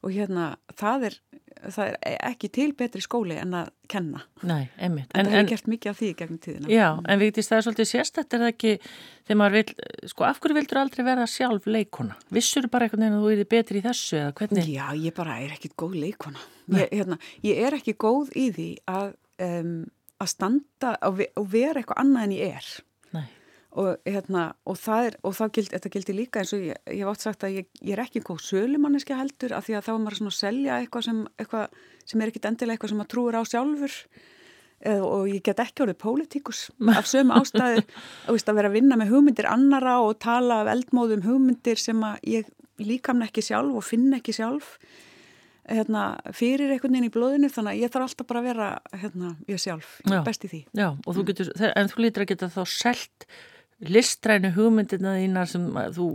og hérna það er, það er ekki til betri skóli en að kenna nei, einmitt en, það hefur gert mikið af því gegnum tíðina Já, en vitist það er svolítið sérstætt er það ekki þegar maður vil, sko af hverju vildur aldrei verða sjálf leikona? Vissur bara einhvern veginn að þú erið betri í þessu eða hvernig? Já, ég bara er ekkit góð leikona. Ég, hérna, ég er ekki góð í því að, um, að standa og vera eitthvað annað en ég er. Og, hérna, og, það er, og gild, þetta gildi líka eins og ég, ég hef átt sagt að ég, ég er ekki góð sölumanniski heldur af því að þá er maður svona að selja eitthvað sem, eitthvað sem er ekkit endilega eitthvað sem maður trúir á sjálfur. Eh, og ég get ekki orðið pólitíkus af sömu ástæði að, vera að vinna með hugmyndir annara og tala af eldmóðum hugmyndir sem að ég líkamna ekki sjálf og finna ekki sjálf hérna, fyrir einhvern veginn í blóðinu. Þannig að ég þarf alltaf bara að vera hérna, ég sjálf, Já. best í því. Já, þú getur, en þú lítur að geta þá selt listrænu hugmyndina þínar sem þú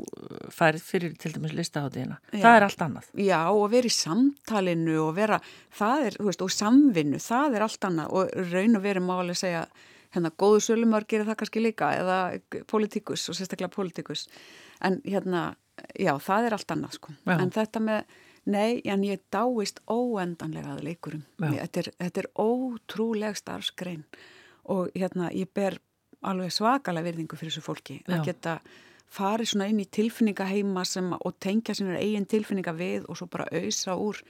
færið fyrir til dæmis listaháttíðina. Það er allt annað. Já, og vera í samtalinu og vera, það er, þú veist, og samvinnu, það er allt annað og raun og veru máli að segja, hérna, góðu sölumar gerir það kannski líka eða politíkus og sérstaklega politíkus, en hérna, já, það er allt annað, sko. En þetta með, nei, en ég dáist óendanlega að leikurum. Þetta er, þetta er ótrúleg starfsgrein og hérna, ég ber alveg svakalega virðingu fyrir þessu fólki Já. að geta farið svona inn í tilfinningaheima sem, og tengja sinna eigin tilfinninga við og svo bara auðsa úr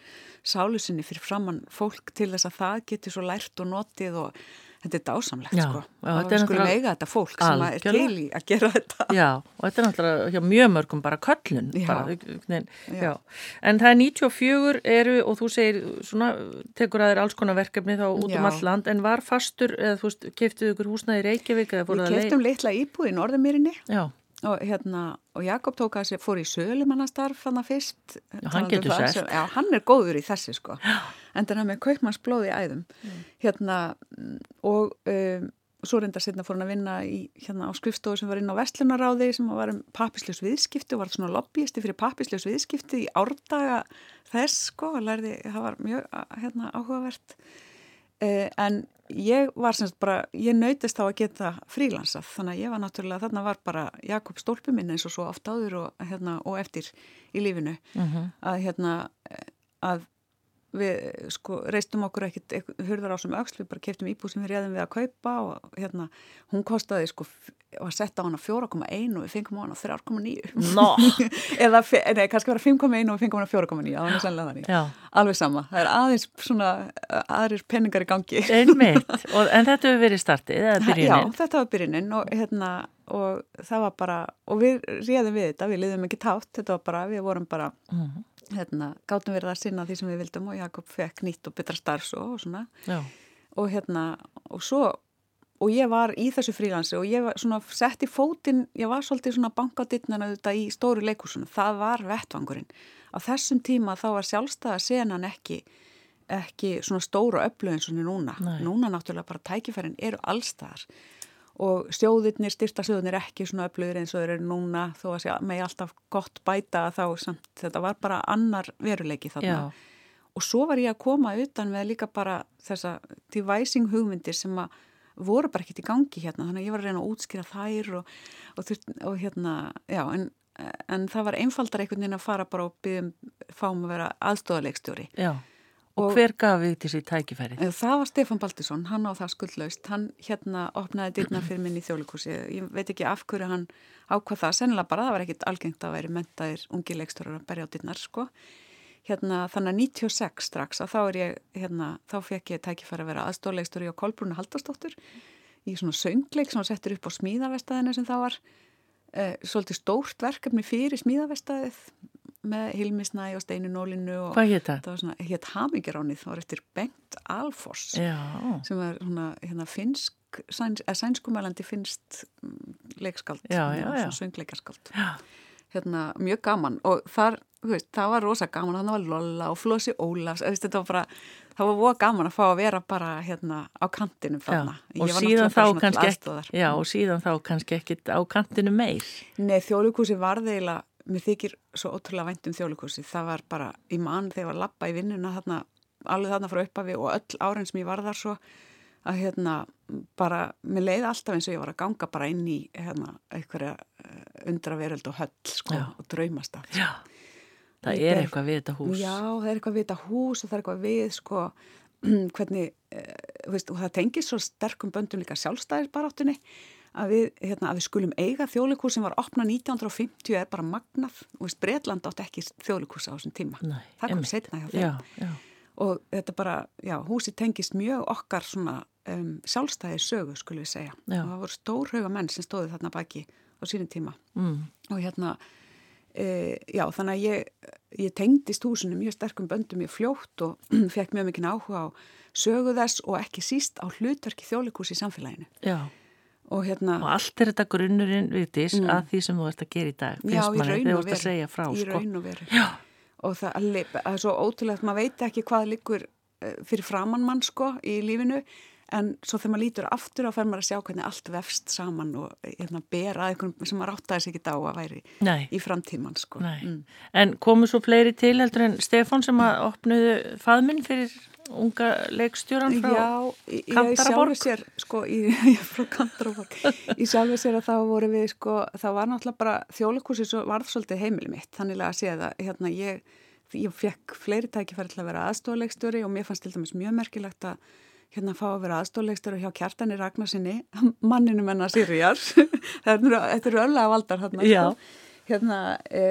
sálusinni fyrir framann fólk til þess að það geti svo lært og notið og þetta er dásamlegt Já, sko. Og þetta er við skulum eiga þetta fólk sem er til í að gera þetta. Já, og þetta er náttúrulega hjá mjög mörgum bara köllun. Bara, nein, já. Já. En það er 94 eru og þú segir svona, tekur að þér alls konar verkefni þá út um all land en var fastur eða þú veist, keftuðu ykkur húsnaði í Reykjavík Við keftum litla íbúð í Norðumýrinni Já, og, hérna, og Jakob tók að sér fór í sölumannastarf hann að fyrst. Já, hann um sem- Já, hann er góður í þessi sko. En þannig með kaupmannsblóð í æðum. Mm. hérna og um, svo reyndar setna fór hann að vinna í, hérna á skrifstofu sem var inn á Vestlunaráði sem var um pappisljós viðskipti og var svona lobbyisti fyrir pappisljós viðskipti í árdaga þess sko lærði, það var mjög hérna, áhugavert. Uh, en ég var semst bara, ég nautist þá að geta frílansað, þannig að ég var náttúrulega, þarna var bara Jakob stólpi minn eins og svo oft áður og, hérna, og eftir í lífinu. Að hérna að við sko reistum okkur ekkit hurðar á sem öxl, við bara keftum íbúð sem við réðum við að kaupa og hérna hún kostaði sko, var sett á hana 4,1 og við fengum á hana 3,9 Nó. eða, nei, kannski var það 5,1 og við fengum á hana 4,9 það var sannlega þannig, já, alveg sama það er aðeins svona aðrir penningar í gangi einmitt. og, en þetta hefur verið startið eða Já, byrjunin. þetta var byrjunin og, hérna, og það var bara, og við réðum við þetta, við liðum ekki tátt, þetta var bara, við vorum bara, Mhm. Hérna, gátum verið að sinna því sem við vildum og Jakob fekk nýtt og betra starfs og svona Já, og hérna, og svo og ég var í þessu frílansi og ég var svona sett í fótinn, ég var svolítið svona bankadittnana þetta í stóru leikursuna, það var vettvangurinn. Á þessum tíma þá var sjálfstæða senan ekki, ekki svona stóru öflug eins og núna. Nei. Núna náttúrulega bara tækifærin eru allstæðar og sjóðirnir, styrta sjóðirnir ekki svona öflugir eins og þeir eru núna þó að segja með alltaf gott bæta þá samt, þetta var bara annar veruleiki þarna. Já. Og svo var ég að koma utan með líka bara þessa devising hugmyndir sem að voru bara ekkert í gangi hérna þannig að ég var að reyna að útskýra þær og, og, og hérna, já en, en það var einfaldar einhvern veginn að fara bara og byggja um fáum að vera aðstóðalegstjóri Já, og, hver gaf við þessi tækifæri? Það var Stefan Baldursson, hann á það skuldlaust. Hann hérna opnaði dyrna fyrir minni í þjólikúsi, ég veit ekki af hverju hann ákvað það, sennilega bara það var ekkit algengt að veri mentaðir ungi leikstjórar að berja á dyrnar sko. Hérna þannig að 96 strax að þá er ég, hérna, þá fekk ég tækifæri að vera aðstórleikstur í á Kolbrúnu Haldarsdóttur í svona söngleik sem settur upp á smíðavestæðinu sem það var eh, svolítið stórt verkefni fyrir smíðavestæðið með Hilmisnæ og Steinu Nólinu og Hvað hétt það? Það var svona, hétt Hamingiránið, það var eftir Bengt Alfors Já. sem var svona, hérna, finsk sæns, sænskumælandi finnst mm, leikskald, svona söngleikarskald hérna, mjög gaman. Og þar veist, það var rosa gaman, þannig var Lolla og Flossi Ólas, þetta var bara það var voða gaman að fá að vera bara hérna á kantinu þarna. Og síðan, ekki, já, og síðan þá kannski ekkit á kantinu meir. Nei, þjóðlugúsi var þeila mér þykir svo ótrúlega vænt um þjóðlugúsi það var bara, í mann þegar ég var lappa í vinnuna þarna, alveg þarna frá uppafi og öll árein sem ég var þar svo að hérna bara, mér leiði alltaf eins og ég var að ganga bara inn í hérna einhverja eh, undraveröld og höll sko, og draumast af Já. Það er eitthvað við þetta hús. Já, það er eitthvað við þetta hús og það er eitthvað við, sko, hvernig, uh, veist, og það tengir svo sterkum böndum líka sjálfstæðisbaráttunni að við, hérna, að við skulum eiga þjóðlikús sem var opnað 1950 er bara magnað, og veist, Breitland átt ekki þjóðlikús á þessum tíma. Nei, það kom setna hjá þeim. Og þetta bara, já, húsi tengist mjög okkar svona um, sjálfstæði sögu, skulum við segja. Já. Og það voru stórhauga menn sem stóði þarna baki á sínum tíma. Mm. Og hérna, E, já, þannig að ég, ég tengdist húsinu mjög sterkum böndum mjög fljótt og fekk mjög mikið áhuga á sögu þess og ekki síst á hlutverki þjólikús í samfélaginu. Já, og, hérna, og allt er þetta grunnurinn viðtis mm. að því sem þú ert að gera í dag. Já, í raun og veru. Í sko. raun og veru. Og það, það er svo ótrúlega að maður veit ekki hvað likur eh, fyrir framann mann sko í lífinu en svo þegar maður lítur aftur á fer maður að sjá hvernig allt vefst saman og hérna, bera eitthvað sem maður áttaði sig ekki á að væri Nei. í framtíman sko. mm. En komu svo fleiri til heldur en Stefan sem að opnuðu faðminn fyrir unga leikstjóran frá Kantaraborg? Já, sér, sko, í, frá Kantaraborg í sjálfu sér að þá voru við sko, það var náttúrulega bara þjólikúsi varð svolítið heimili mitt, þannig að sé það hérna ég, ég fekk fleiri tækifæri til að vera aðstofleikstjóri og mér fannst til dæmis mjög merkilegt að hérna fá að vera aðstóðleikstur hjá kjartani Ragnarsinni, manninu menna Sirjar, þetta eru öll að valdar hérna, sko. hérna e,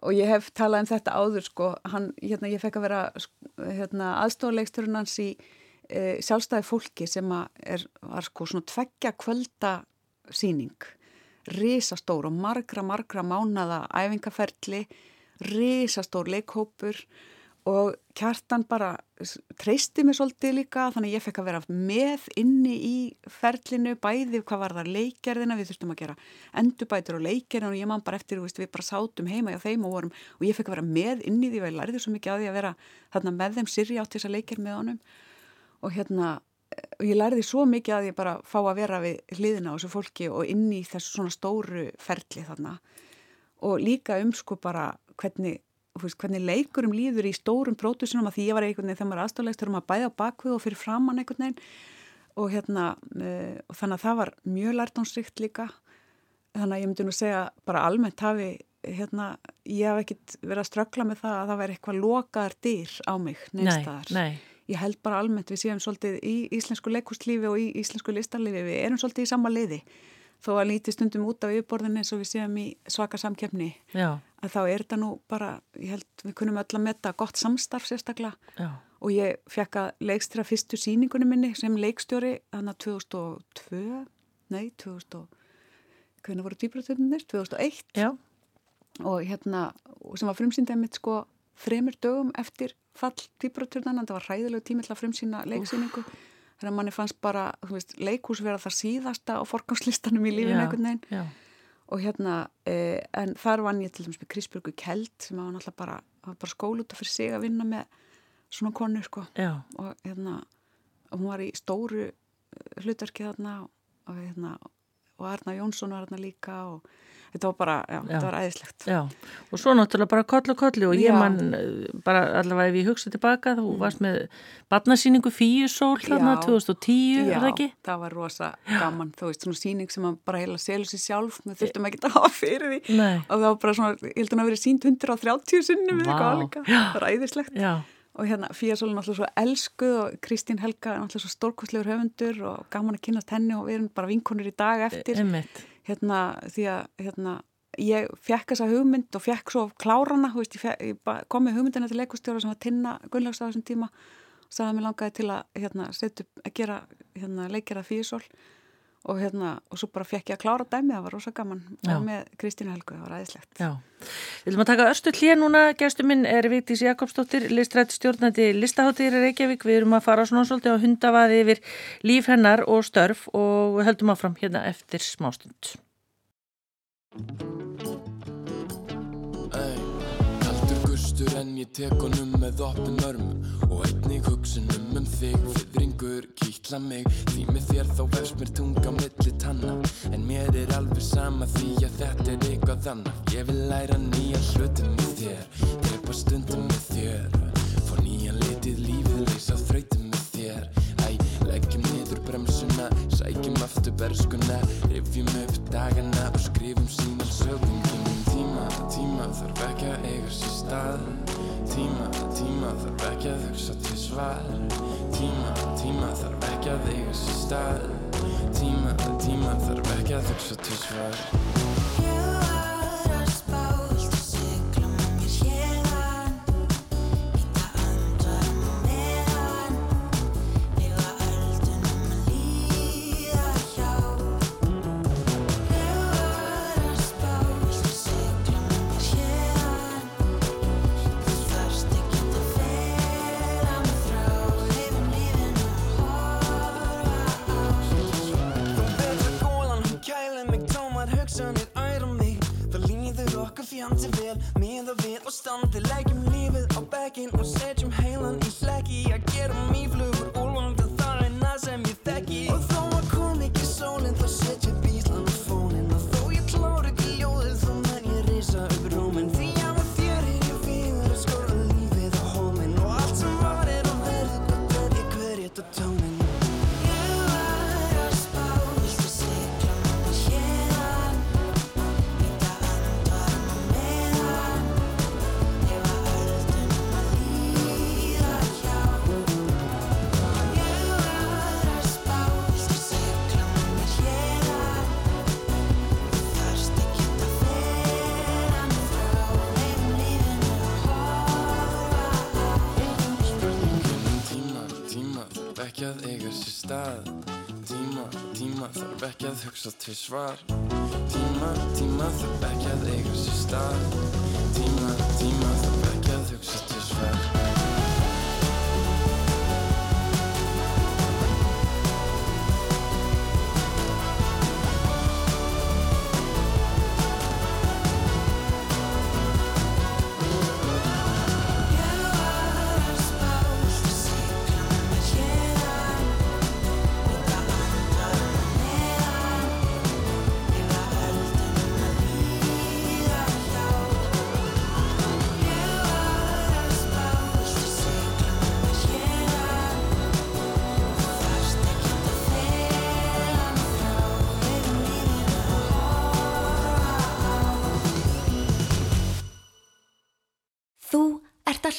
og ég hef talað um þetta áður sko, hann, hérna ég fekk að vera hérna, aðstóðleiksturinn hans í e, sjálfstæði fólki sem að er, var sko svona tveggja kvölda síning, risastór og margra, margra mánada æfingaferli, risastór leikhópur og kjartan bara treysti mig svolítið líka þannig að ég fekk að vera með inni í ferlinu, bæði hvað var það leikgerðina, við þurftum að gera endurbætur og leikgerðina og ég man bara eftir veist, við bara sátum heima hjá þeim og vorum og ég fekk að vera með inni því og ég lærði svo mikið að því að vera þarna með þeim sirri átt þess að leikgerð með honum. Og hérna og ég lærði svo mikið að ég bara fá að vera við hliðina á þessu fólki og inni í þessu svona stóru ferli þarna. Og líka um sko bara hvernig veist, hvernig leikurum líður í stórum prótusunum að því ég var einhvern veginn þegar maður aðstoflegstur um að bæða bakvið og fyrir framann einhvern veginn. Og hérna uh, og þannig að það var mjög lærtánsrikt líka. Þannig að ég myndi nú segja bara almennt hafi hérna, ég hef ekkit verið að ströggla með það að það væri eitthvað lokaðar dýr á mig neins ég held bara almennt við séum svolítið í íslensku leikustlífi og í íslensku listarlífi við erum svolítið í sama leiði þó að lítið stundum út á yfirborðinni eins og við séum í svaka samkefni Já. Að þá er þetta nú bara, ég held við kunum öll að metta gott samstarf sérstaklega Já. og ég fekk að leikstýra fyrstu síningunni minni sem leikstjóri þannig að 2002 nei, 2000 hvernig voru týpratöndunir? 2001 Já. og hérna sem var frumsýndað mitt sko þremur dögum eftir fall týpratöndana, það var hræðilega tímill að frumsýna leiksýningu þegar manni fannst bara, þú veist, leikús vera það síðasta á forgámslistanum í lífinu einhvern veginn já. Og hérna, eh, en þar vann ég til dæmis með Krisbjörgu Kjeld sem var náttúrulega bara, bara skóluta fyrir sig að vinna með svona konu sko Já. og hérna, og hún var í stóru eh, hlutverki þarna og, og hérna, og Arna Jónsson var þarna líka og þetta var bara, já, þetta var æðislegt Já, og svo náttúrulega bara koll og kolli og ég Já. man eh, bara allavega ef ég hugsa tilbaka þú varst með barnasýningu Fíusól þarna Já. 2010, Já, er það ekki? það var rosa gaman, þú veist, svona síning sem bara heila selur sér sjálf, við þurftum ekki að hafa fyrir því Nei. og það var bara svona, ég held að hún að verið sínt 130 sinnum Vá. eitthvað álíka, það var æðislegt Já, og hérna Fía Sólin náttúrulega svo elskuð og Kristín Helga er náttúrulega svo stórkostlegur höfundur og gaman að kynast henni og við erum bara vinkonur í dag eftir einmitt. Hérna því að hérna, ég fekk þessa hugmynd og fekk svo klárana, veist, ég, fekk, ég kom með hugmyndina til leikustjóra sem var Tinna Gunnlaugs á þessum tíma og sagði að mér langaði til að hérna, upp, að gera hérna, leikjara Físól og hérna, og svo bara fekk ég að klára dæmi, það var rosa gaman. Með Kristínu Helgu, það var æðislegt. Já, við viljum að taka östu hlýja núna, gæstu minn er Vigdís Jakobsdóttir, listrætt stjórnandi listaháttir í Reykjavík, við erum að fara svona svolítið á hundavaði yfir líf hennar og störf og höldum áfram hérna eftir smástund. Gustur en ég tek honum með opnum örmum og einnig hugsunum um þig. Fyrringur kýtla mig því með þér þá vefst mér tunga milli tanna. En mér er alveg sama því að þetta er eitthvað annað. Ég vil læra nýja hlutum með þér drepa stundum með þér. Fá nýja litið lífið leysa þrautum með þér. Æ, leggjum niður bremsuna sækjum aftur berskuna rifjum upp dagana og skrifum sína sögum kemum tíma, þarf ekki að eiga sér stað. Tíma, tíma þarf ekki að hugsa til svar. Tíma, tíma þarf ekki að eiga sér stað. Tíma, tíma þarf ekki að hugsa til svar að hugsa til svar. Tíma, tíma þarf ekki að eiga sér stað. Tíma, tíma þarf ekki að hugsa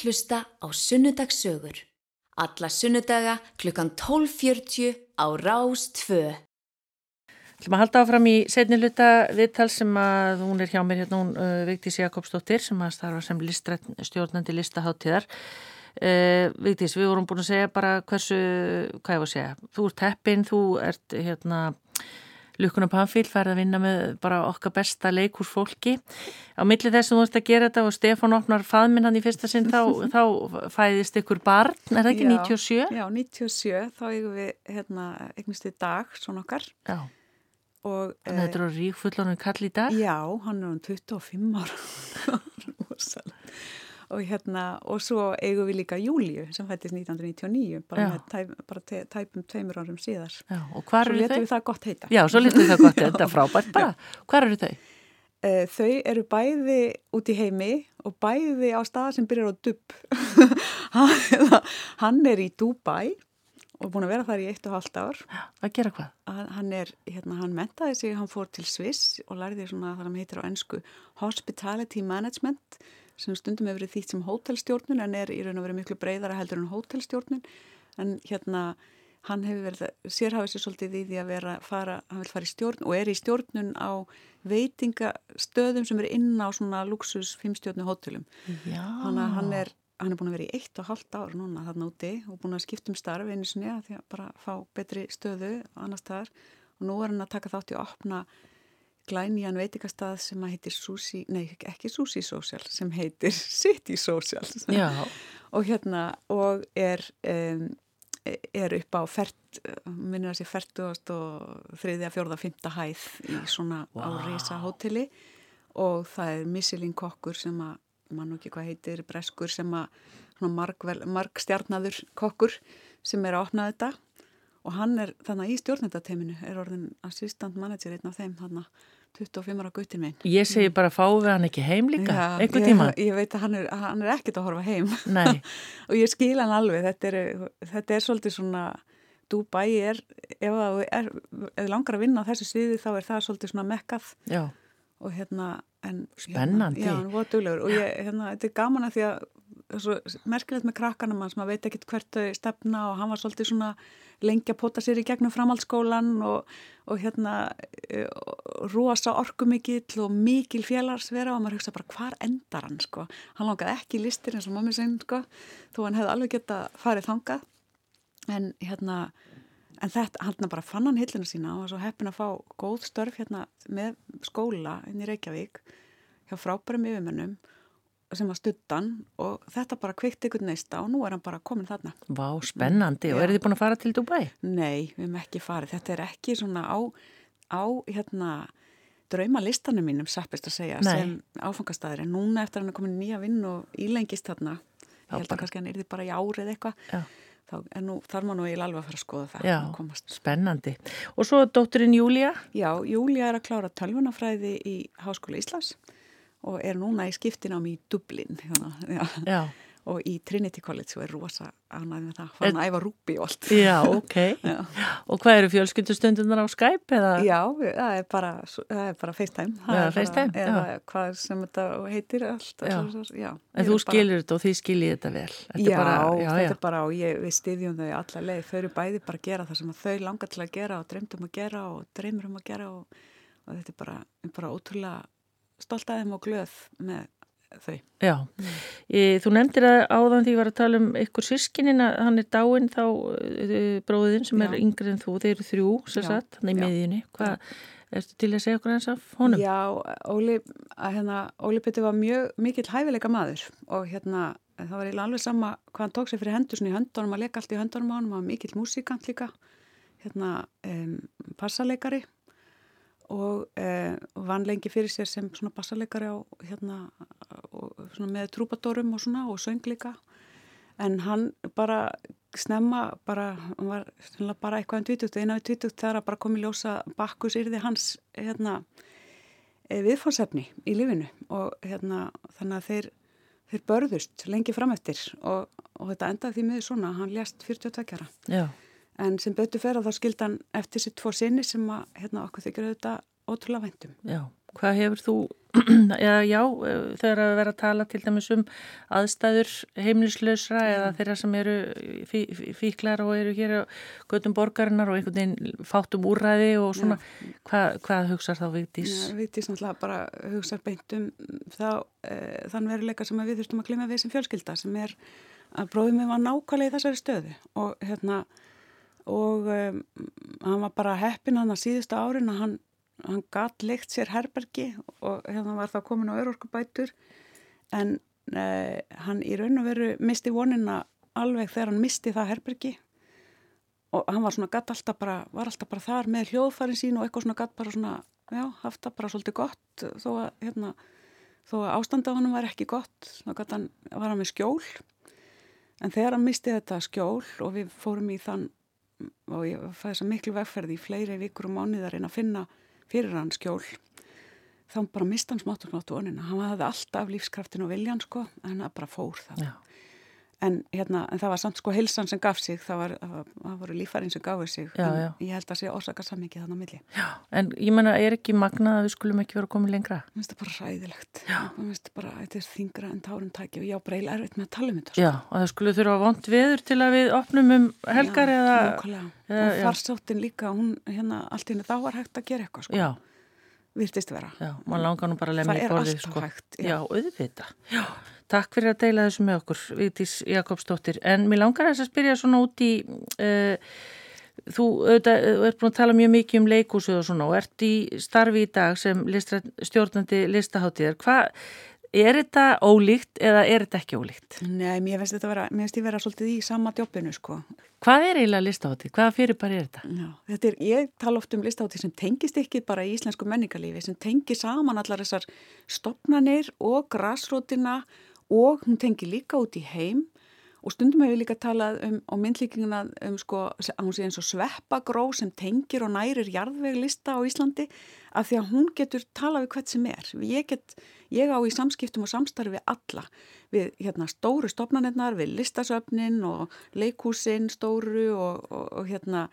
að hlusta á Sunnudagssögur. Alla sunnudaga klukkan 12.40 á Rás 2. Þú maður halda áfram í setni hluta viðtal sem að hún er hjá mér hérna hún uh, Vigdís Jakobsdóttir sem að starfa sem listrætt stjórnandi listaháttíðar. Uh, Vigdís, við vorum búin að segja bara hversu, hvað ég var að segja, þú ert heppin, þú ert hérna Lukkuna Pamfíl færði að vinna með bara okkar besta leikús fólki. Á milli þess að þú ert að gera þetta og Stefán opnar faðminn hann í fyrsta sinn þá, þá fæðist ykkur barn, er það ekki Já, 97? Já, 97, þá eigum við hérna, eignast við dag, svona okkar Já. og Þannig að þetta eru rík fullonum kall í dag? Já, hann er um 25 ára Rosalega. Og hérna og svo eigum við líka Júliu sem fættist 1999 bara, með tæp, bara te, tæpum tveimur árum síðar Já, og svo eru letum þau? við það gott heita Já, svo litur það gott, er frábært bara. Hvar eru þau? Eh, Þau eru bæði út í heimi og bæði á stað sem byrjar á dubb. Hann- Hann er í Dubai og búin að vera þar í eitt og halvt ár. Að gera hvað? Að Hann er, hérna, hann mentaði sig, hann fór til Sviss og lærði svona það sem heitir á ennsku Hospitality Management sem stundum hefur verið þýtt sem hótelstjórnun en er í raun og verið miklu breyðara heldur en hótelstjórnun. En hérna hann hefur verið, sérhafið sér svolítið í því að vera, fara, hann vil fara í stjórn og er í stjórnun á veitingastöðum sem eru inn á svona luxus fimmstjórnu hótelum. Þannig að hann er, hann er búin að vera í eitt og halvt ár núna þarna úti og búin að skipta um starf einu sinni að því að bara fá betri stöðu annars staðar. Og nú er hann að taka þátt í að opna glænýjan veitingastað sem að heitir Sushi, nei ekki Sushi Social sem heitir City Social. Og hérna og er um, er upp á fert minnir að sé fertugast og þriðja, fjórða, fymta hæð í svona á risa hóteli. Og það er Michelin kokkur sem að mann nú ekki hvað heitir, breskur sem að svona margvel, margstjarnaður kokkur sem er að opna þetta og hann er þannig í stjórnendateiminu er orðin assistant manager einn af þeim þannig 25 ára guttin minn. Ég segi bara fáum við hann ekki heim líka, Já, einhver ég, tíma. ég veit að hann er, hann er ekkert að horfa heim. Og ég skil hann alveg. Þetta er, þetta er svolítið svona Dubai er ef það er, langar að vinna á þessu sviði þá er það svolítið svona mekkað. Og hérna en, Spennandi. hérna, já, og ég, hérna, þetta er gaman að því að svo merkilegt með krakkanum hans, maður veit ekkert hvert þau stefna og hann var svolítið svona lengi að pota sér í gegnum framhaldsskólan og, og hérna eh, rosa orkumikill og mikil félagsvera og maður hugsa bara hvar endar hann sko, hann langaði ekki í listir eins og mammi sinn sko, þó hann hefði alveg geta farið þangað. En hérna en þetta, hann bara fann hann hillina sína og var svo heppin að fá góð störf hérna með skóla inn í Reykjavík hjá frábærum yfirmennum sem var stuttan og þetta bara kvikti ykkur neista og nú er hann bara komin þarna. vá, spennandi. Og Já. eru þið búin að fara til Dubai? Nei, við hefum ekki farið. Þetta er ekki svona á, á hérna, draumalistanum mínum, sappist að segja, Nei. sem áfangastæður. En núna eftir hann er komin nýja vinn og ílengist þarna, ég held að kannski hann yrði bara í árið eitthvað, er nú, þar má nú eiginlega alveg að fara að skoða það. Já, spennandi. Og svo dótturinn Júlia? Já, Júlia er að klára tölvunafræði í Háskóla Íslands og er núna í skiptinámi í Dublin hérna, já, og í Trinity College og er rosa ánægð með það, fann að æfa rúbi og allt. já, ok. Já. Og hvað eru fjölskyldustundunar á Skype eða? Já, það er bara, það er bara FaceTime. Það Já, er bara- FaceTime, Eða já. hvað sem þetta heitir allt. Allt. En þú er bara- skilur þetta og þið skiljið þetta vel. Þetta Já, bara, þetta er bara og ég, við styðjum þau alla leið. Þau eru bæði bara að gera það sem þau langar til að gera og dreymdum að gera og dreymur um að gera og, og þetta er bara, bara ótrúlega stolt að þeim og glöð með þau. Já, e, þú nefndir að áðan því ég var að tala um ykkur sískinin að hann er dáinn þá e, bróðin sem er Já. yngri en þú, þeir eru þrjú, sér satt, hann er í miðjunni. Hvað, ertu til að segja okkur eins af honum? Já, Óli, hérna, Óli Petur var mjög mikill hæfileika maður og hérna það var alveg sama hvað hann tók sér fyrir hendur í höndunum, að leka allt í höndunum á hann, hann var mikill músikant líka, hérna um, passaleikari og uh, vann lengi fyrir sér sem svona bassaleikari á hérna svona með trúbadorum og svona og söng líka. En hann bara snemma bara, hann var sennilega bara eitthvað en tvítugt, eina við tvítugt þegar að bara kom í ljósa bakkus yrði hans hérna eh, viðfórsefni í lífinu. Og hérna þannig að þeir, þeir börðust lengi frameftir og, og þetta endaði því miður svona, hann lést 42 ára. Já, en sem betur fer að þá skildi hann eftir sitt tvo sinni sem að hérna okkur þykir auðvitað ótrúlega væntum. já. Hvað hefur þú, já, já, þegar að vera að tala til dæmis um aðstæður heimlislausra eða þeirra sem eru fí, fí, fíklar og eru hér á göttum borgarinnar og einhvern veginn fátum úrræði og svona, hvað, hvað hugsar þá Vigdís? Já, Vigdís náttúrulega bara hugsa beint um þá, e, þann veruleika sem við þurftum að glemja við sem fjölskylda sem er að bróðum við var nákvæmlega í þessari stöðu og hérna og um, hann var bara heppin hann að síðustu árin að hann, hann gatt leikt sér herbergi og hérna var það komin á örorkubætur. En uh, hann í raun og veru misti vonina alveg þegar hann misti það herbergi. Og hann var svona gatt alltaf bara, var alltaf bara þar með hljóðfærin sín og eitthvað svona gatt bara svona, já, haft það bara svolítið gott. Þó að, hérna, þó að ástanda á hann var ekki gott, þá gatt hann, var hann með skjól. En þegar hann misti þetta skjól og við fórum í þann og ég fæði þess að miklu vegferði í fleiri vikur og mánuðar en að finna fyrir hann skjól. Þá bara mista hann smátt og smátt vonina, hann hafði alltaf lífskraftin og viljan sko, en það bara fór það Já. En, hérna, en það var samt sko hilsan sem gaf sig, það, var, það voru lífærin sem gafur sig, Já, en já. ég held að sé orsaka sammikið þannig á milli. Já, en ég menna, er ekki magnað að við skulum ekki vera komið lengra? Mér finnst það bara ræðilegt. Já. Mér finnst það bara, þetta er þingra en tárum tæki og ég á bara eiginlega erfitt með að tala um þetta. Sko. Já, og það skulle þurfa vond veður til að við opnum um helgar já, eða... nákvæmlega. eða- og já. farsáttin líka, hún hérna allt í henni þá var hægt að gera eitthvað, sko. Já, Virtist vera. já, maður langar nú bara að lemja Það í er borðið, alltaf sko. hægt, já. Já, auðvita. Já, takk fyrir að deila þessu með okkur, Vigdís Jakobsdóttir. En mér langar þess að spyrja svona út í... Uh, Þú auðvitað, þú ert búin að tala mjög mikið um leikúsið og svona og ert í starfi í dag sem listra, stjórnandi listaháttíðar. Hvað, er þetta ólíkt eða er þetta ekki ólíkt? Nei, mér finnst þetta vera, mér finnst ég vera svolítið í sama djópinu, sko. Hvað er eiginlega listaháttíð? Hvaða fyrirbæri er þetta? Já, þetta er, ég tala oft um listáti sem tengist ekki bara í íslensku menningarlífi, sem tengir saman allar þessar stopnanir og græsrótina og hún tengir líka út í heim og stundum hefur líka talað um á myndlíkinguna um sko, að hún sé eins og sveppagró sem tengir og nærir jarðveg lista á Íslandi af því að hún getur talað við hvert sem er. Ég, get, ég á í samskiptum og samstarfi við alla, við hérna, stóru stopnanirnar, við listasöfnin og leikhúsin stóru og, og, og hérna,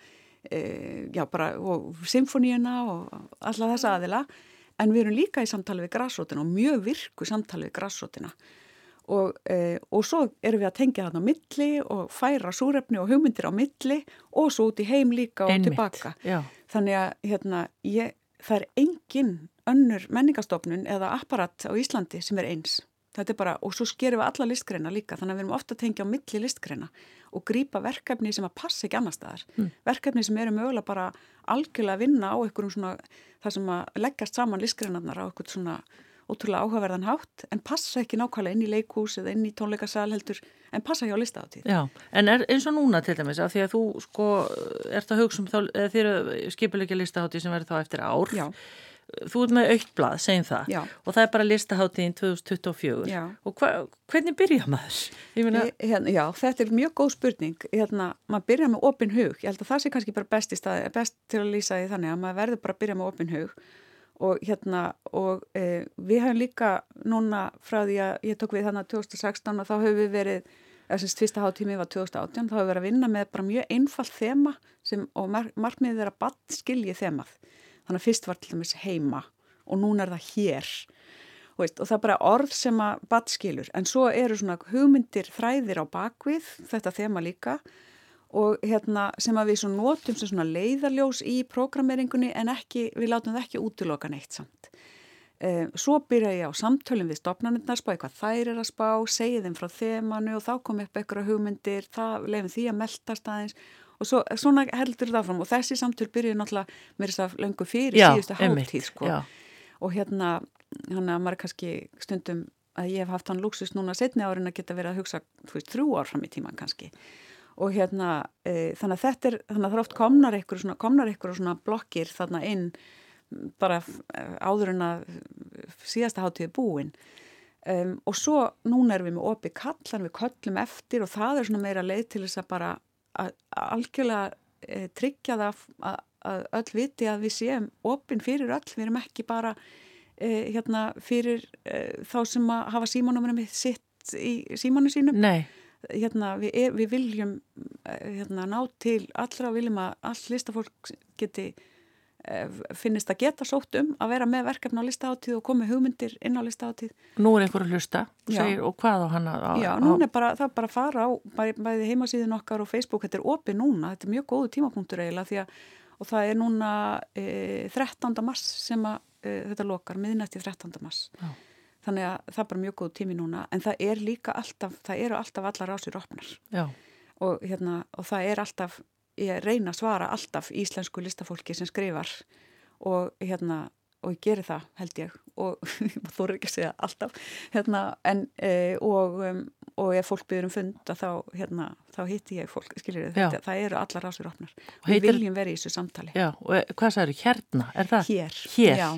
e, og symfóníuna og alla þessa aðila, en við erum líka í samtali við græsrótina og mjög virku samtali við græsrótina og, e, og svo erum við að tengja þarna á milli og færa súrefni og hugmyndir á milli og svo út í heim líka og Einmitt, tilbaka. já. Þannig að hérna, ég, það er engin önnur menningastofnun eða apparat á Íslandi sem er eins. Þetta er bara, og svo skerum við alla listgreina líka, þannig að við erum ofta að tengja á milli listgreina og grípa verkefni sem að passa ekki annar staðar. Mm. Verkefni sem eru mögulega bara algjörlega að vinna á einhverjum svona, það sem að leggjast saman listgreinarnar á einhvern svona ótrúlega áhugaverðan hátt, en passa ekki nákvæmlega inn í leikhús eða inn í tónleikasal heldur, en passa hjá listaátíð. Já, en er eins og núna til dæmis af því að þú sko ert að hugsa um þá, eða þér skipulegja listahátti sem verður þá eftir ár. Já. Þú ert með aukt blað, segjum það. Já. Og það er bara listaháttiðin 2024. Já. Og hva, hvernig byrja maður? Meina, Ég- Hérna, já, þetta er mjög góð spurning. Hérna, maður byrja með opin hug. Ég held að það sé kannski bara best, stað, best til að lýsa því þannig að maður verður bara að byrja með opin hug. Og hérna, og e, við hefum líka núna frá því að ég tók við þannig 2016 og þá hefur við verið, þess að fyrsta hátími var 2018, þá hefur við verið að vinna með bara mjög einfalt þema sem, og mar markmiðið er að bann skilji þemað. Þannig að fyrst var til dæmis heima og núna er það hér. Þú Veist, og það er bara orð sem að bat skilur en svo eru svona hugmyndir þræðir á bakvið þetta þema líka og hérna sem að við svo notum sem svona leiðarljós í prógrameringunni en ekki, við látum það ekki útiloka neitt samt. Um, svo byrja ég á samtölum við stopnarnirnar, spá hvað þær er að spá, segja þeim frá þemanu og þá kom upp eitthvað hugmyndir, það lefum því að meldast aðeins og svo, svona heldur það fram og þessi samtöl byrjuði náttúrulega með þess að löngu fyrir Já, síðustu hálftíð sko já. og hérna hann að maður er kannski stundum að ég hef haft hann luxus núna setni árin að geta verið að hugsa þú veist, þrjú ár fram í tíman kannski og hérna e, þannig að þetta er þannig að það er oft komnar ykkur svona, komnar ykkur svona blokkir þarna inn bara eh, áður en að síðasta hátíði búin. Um, og svo núna erum við með opi kallan við köllum eftir og það er svona meira leið til þess að bara að, algjörlega e, tryggja það að, að öll viti að við séum opin fyrir öll, við erum ekki bara e, hérna fyrir e, þá sem að hafa símanúmerum sitt í símanu sínum. Nei, hérna, við, er, við viljum eh, hérna, ná til allra viljum að all listafólk geti eh, finnist að geta sótt um að vera með verkefni á listahátíð og komi hugmyndir inn á listahátíð. nú er einhver að hlusta segir, og hvað á hann að... Já, á- núna er bara, það er bara að fara á bæ, bæði heimasíðin okkar og Facebook, þetta er opið núna, þetta er mjög góðu tímapunktur eiginlega því að og það er núna e, 13. mars sem að e, þetta lokar, miðnætti 13. mars. Já. Þannig að það er bara mjög góðu tími núna en það er líka alltaf, það eru alltaf allar ásir opnar. Og, hérna, og það er alltaf ég reyna að svara alltaf íslensku listafólki sem skrifar og hérna og ég geri það held ég og þú eru ekki að segja alltaf hérna, en, e, og, um, og ef fólk byrður um fund þá, hérna, þá hitti ég fólk skiljið þetta, það eru allar rásur opnar við heitir, viljum vera í þessu samtali Já, og e, hvað það eru hérna, er það? Hér, hér. Já,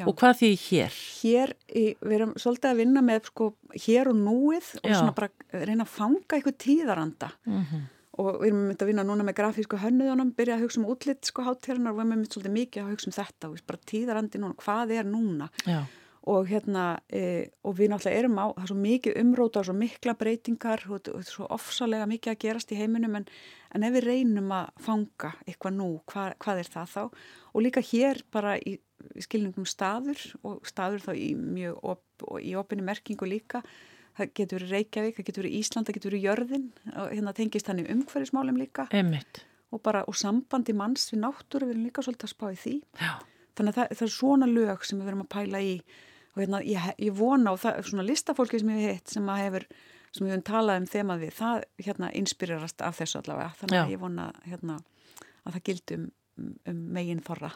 já. og hvað því hér? Hér, í, við erum svolítið að vinna með sko, hér og núið og bara reyna að fanga eitthvað tíðaranda mm -hmm og við erum myndið að vinna núna með grafísku hönnuðunum, byrja að hugsa um útlitt sko hátternar og við erum myndið svolítið mikið að hugsa um þetta. Og bara tíðarandi núna, hvað er núna? Já. og hérna e, og við náttúrulega erum á, það er svo mikið umróta og svo mikla breytingar og þetta er svo ofsalega mikið að gerast í heiminum en, en ef við reynum að fanga eitthvað nú, hva, hvað er það þá? Og líka hér bara í, í skilningum staður og staður þá í mjög op, í opinni merkingu líka það getur verið Reykjavík, það getur verið Ísland, það getur verið Jörðin. Og hérna tengist hann í umhverfismálum líka. Og bara og sambandi manns við náttúru við erum líka svolítið að spá í því. Já. þannig að það, það er svona lög sem við verum að pæla í. Og hérna ég, ég vona á það, svona listafólki sem ég hef hitt sem að hefur, sem við höfum talað um þemað við, það hérna inspirerast af þessu allavega, þannig að Já. ég vona hérna að það gildum um megin þorra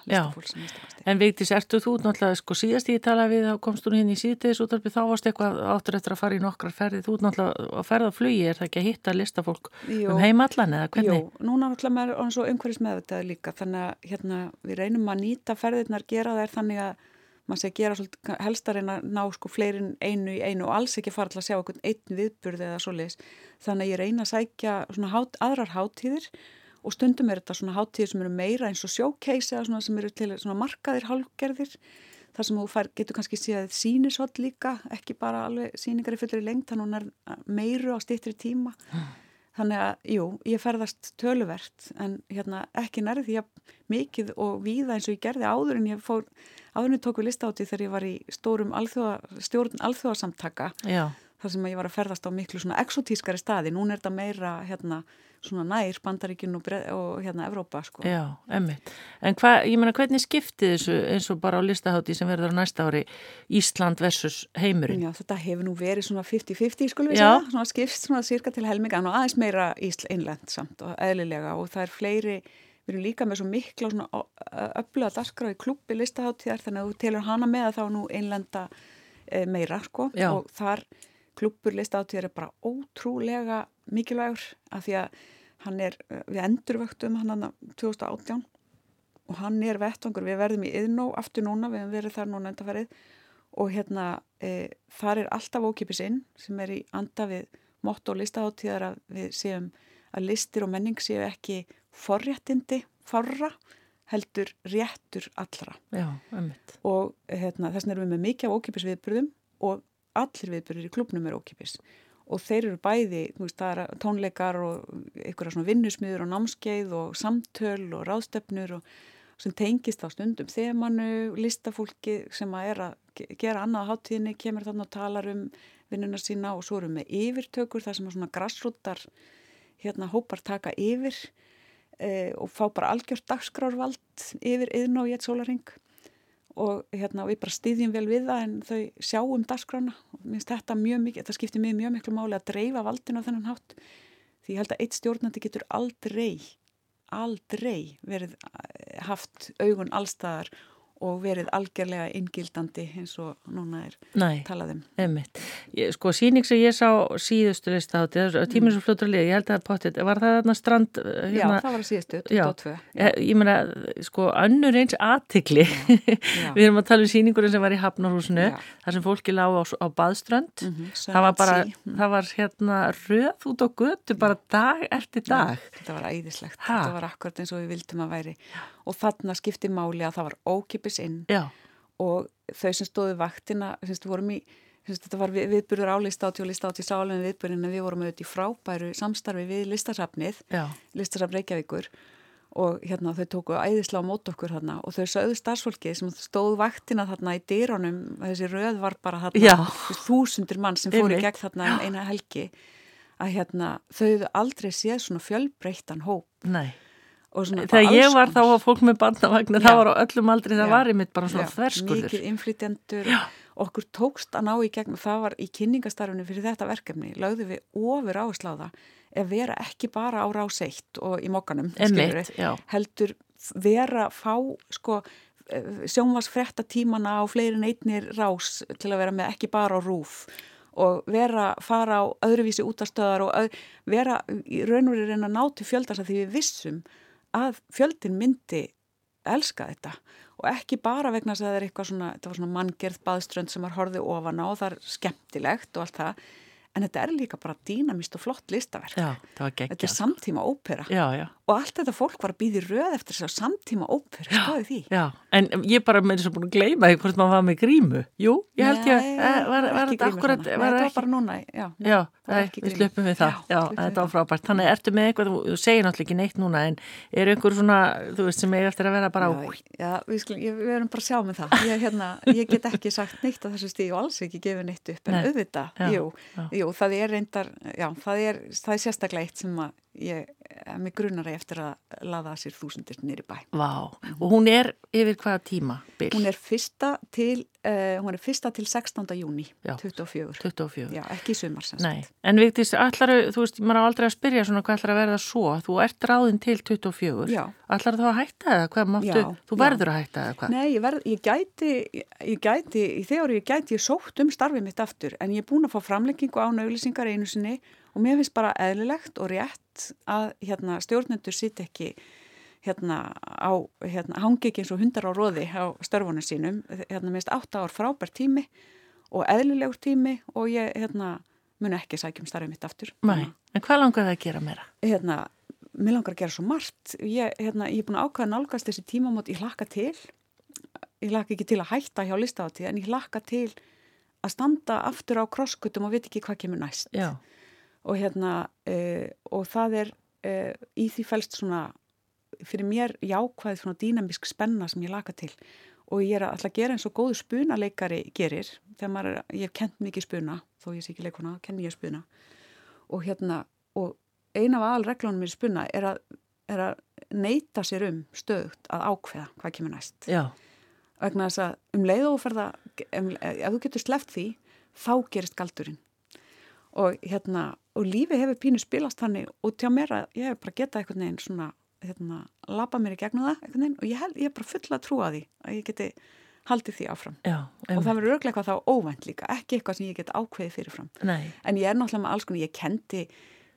En Vigdís, ertu þú náttúrulega sko síðast ég talaði við, þá komst þú hérna í síðdeis útarpið, þá varst eitthvað áttur eftir að fara í nokkrar ferði, þú náttúrulega að ferða flugi, er það ekki að hitta listafólk Jó. um heimallan eða hvernig? Jú, núna náttúrulega maður er svo umhverfis meðvitaði líka þannig að hérna, við reynum að nýta ferðirnar, gera þær þannig að maður sé að gera svolítið helstarinn að ná sko fleirin einu í einu og alls ekki fara til að sjá einhvern einn viðburði eða svoleiðis þannig að ég reyna að sækja svona hát, aðrar hátíðir og stundum er þetta svona háttíðir sem eru meira eins og showcase eða svona sem eru til svona markaðir hálfgerðir þar sem þú fær, getur kannski síðað sínisholt líka, ekki bara alveg síningar í fullri lengt, þannig að hún er meiru á stittri tíma þannig að, jú, ég ferðast töluvert en hérna ekki nærði að mikið og víða eins og ég gerði áður en ég fór, áður en ég tók við listáti þegar ég var í stórum alþjóðasamtaka Já. Þar sem ég var að ferðast á miklu svona exotískari staði, nún er þetta meira hérna svona nær bandaríkinn og, og hérna Evrópa sko. Já, emmitt. En hvað, ég menna hvernig skiptið þessu eins og bara á listahátti sem verður á næsta ári Ísland versus heimurinn? Já, þetta hefur nú verið svona 50-50 skulum við segja, svona skipt svona cirka til helmingan og aðeins meira Ísland samt og eðlilega og það er fleiri við erum líka með svo mikla öfluga daskra í klubbi listaháttíðar þannig að þú telur hana með að þá nú einlenda e, meira sko Já. og þar klubbur listaháttíðar er bara ótrúlega mikilvægur af því að hann er, eh, við endurvöktum hann hann 2018 og hann er vettvangur, við verðum í yðnó aftur núna, við hefum verið þar núna endaferið og hérna e, þar er alltaf ókipis inn sem er í anda við motto og listaháttíðar að við séum að listir og menning séu ekki forréttindi, forra heldur réttur allra. Já, og hérna, þess vegna erum við með mikið af ókipis viðbröðum og allir viðbröður í klubnum er ókipis og þeir eru bæði, veist, er tónleikar og einhverja svona vinnusmiður og námskeið og samtöl og ráðstefnur og sem tengist á stundum þemannu, listafólki sem að er að gera annað hátíðinni, kemur þarna og talar um vinnuna sína og svo eru með yfirtökur þar sem að svona grassrúttar hérna hópar taka yfir e, og fá bara algjört dagskrárvald yfir yðn og ég er sólaring og hérna, við bara stýðjum vel við það en þau sjáum dasgrána og minnst þetta mjög mikið, þetta skiptir mig mjög miklu máli að dreifa valdinu á þennan hátt. Því ég held að eitt stjórnandi getur aldrei aldrei verið eh, haft augun allstaðar og verið algjörlega ingildandi eins og núna er Nei, talaðum. Ég, sko síning sem ég sá síðustu lista á tíminn sem fljóttur að liða, ég held að potið, var það þarna strand? Eh, hérna, já, það var síðustu, 22. Já, ég, ég meina, sko, önnur eins aðtikli, við erum að tala um síningurinn sem var í Hafnarhúsinu, þar sem fólki lág á, á baðströnd, mm -hmm, það var bara, sí. það var hérna röð út á götu bara dag eftir dag. Já, þetta var æðislegt, ha? þetta var akkurat eins og við vildum að væri og þarna skipti máli að það var ókipis inn. Já. og þau sem stóðu vaktina semst, í, semst, þetta var við, viðburður álist-átti og list-átti sálega viðburðin en við vorum auðvitað í frábæru samstarfi við listasafnið listasafn Reykjavíkur. Og hérna þau tóku æðisla á mót okkur hérna og þau sögðu starfsfólki sem stóð vaktina þarna í dýrónum þessi röð var bara þarna þúsundir mann sem fóru gegn þarna um eina helgi að hérna þau aldrei séð svona fjölbreyttan hóp. Nei Þegar ég var þá að fólk með barnavagnar, það var á öllum aldri, það já, var einmitt bara svona þverskurður. Mikið inflytjendur okkur tókst að ná í gegn það var í kynningastarfinu fyrir þetta verkefni lögðu við ofur áherslu á það ef vera ekki bara á rás eitt og í mokkanum Einmitt, já. heldur vera fá sko sjónvarsfretta tímana á fleirin einnir rás til að vera með ekki bara á rúf og vera, fara á öðruvísi útastöðar og öð, vera í raun og verið reyna að ná til fjöldast að því við vissum að fjöldin myndi elska þetta. Og ekki bara vegna þess að það er eitthvað svona, svona manngerð baðströnd sem var horfið ofan á og það er skemmtilegt og allt það en þetta er líka bara dýnamist og flott listaverk. Já, það þetta er samtíma ópera. Já, já. og allt þetta fólk var að býði röð eftir þess að samtíma ópera, skoði því. Já, en ég bara með þess að búin að gleyma því hvort maður var með grímu. Jú, ég held ég að var, þetta akkurat. Nei, var bara núna, já, það það við slöpum við það, Já, þetta var það. frábært. Þannig ertu með eitthvað, þú, segir náttúrulega ekki neitt núna, en er einhver svona, þú veist, sem er eftir að vera bara, Já, við, erum bara sjá með það. Hérna, ég get ekki sagt neitt jú, það er reyndar já, það er, það er sérstaklega eitt sem að ég, að mig grunar ég eftir að laða að sér þúsundir nýri bæ vá, og hún er yfir hvaða tíma, Bill? hún er fyrsta til uh, hún er fyrsta til 16. júni Já. 24 24. já, ekki í sumar sem sagt. Nei, en Vigdís, allar, þú veist, maður á aldrei að spyrja svona hvað ætlar að verða svo, þú ert ráðin til 24, Já. allar þá að hætta eða hvað máttu, Já, þú já. verður að hætta eða hvað? Nei, ég, verð, ég gæti, ég gæti, í þegar ég gæti, ég sótt um starfið mitt aftur en ég er búin að fá framlengingu án auðlýsingar einu sinni og mér finnst bara eðlilegt og rétt að hérna, stjórnendur sitt ekki hérna á, hérna, hangi ekki eins og hundar á róði á störfunum sínum, hérna finnst átta ár frábært tími og eðlilegur tími og ég hérna mun ekki sækjum starfið mitt aftur. Nei, en hvað langar það að gera meira? Hérna, mér langar að gera svo margt. Ég, hérna, ég er búin að ákvæða nálgast þessi tímamót, ég hlakka til, ég hlakka ekki til að hætta hjá listahátíð en ég hlakka til að standa aftur á krosskutum og veit ekki hvað kemur næst. Já, Og hérna, uh, og það er uh, í því fælst svona, fyrir mér jákvæð svona dýnamisk spenna sem ég laka til. Og ég er að alltaf gera eins og góðu spunaleikari gerir þegar maður ég hef kent mikið spuna þó ég sé ekki leikuna, kenn ég spuna. Og hérna, og eina af aðalreglunum mér spuna er að, er að neyta sér um stöðugt að ákveða hvað kemur næst. Já, vegna þess að um leið og ferða ef þú getur sleppt því þá gerist galdurinn. Og hérna, og lífi hefur pínu spilast þannig og að mér að ég hef bara getað einhvern veginn svona, hérna, labba mér í gegnum það einhvern veginn. Og ég, held, ég er bara fulla að trúa því að ég geti haldið því áfram. Já, og það verður örglega eitthvað þá óvænt líka ekki eitthvað sem ég get ákveðið fyrirfram. Nei, en ég er náttúrulega með alls konar, ég kendi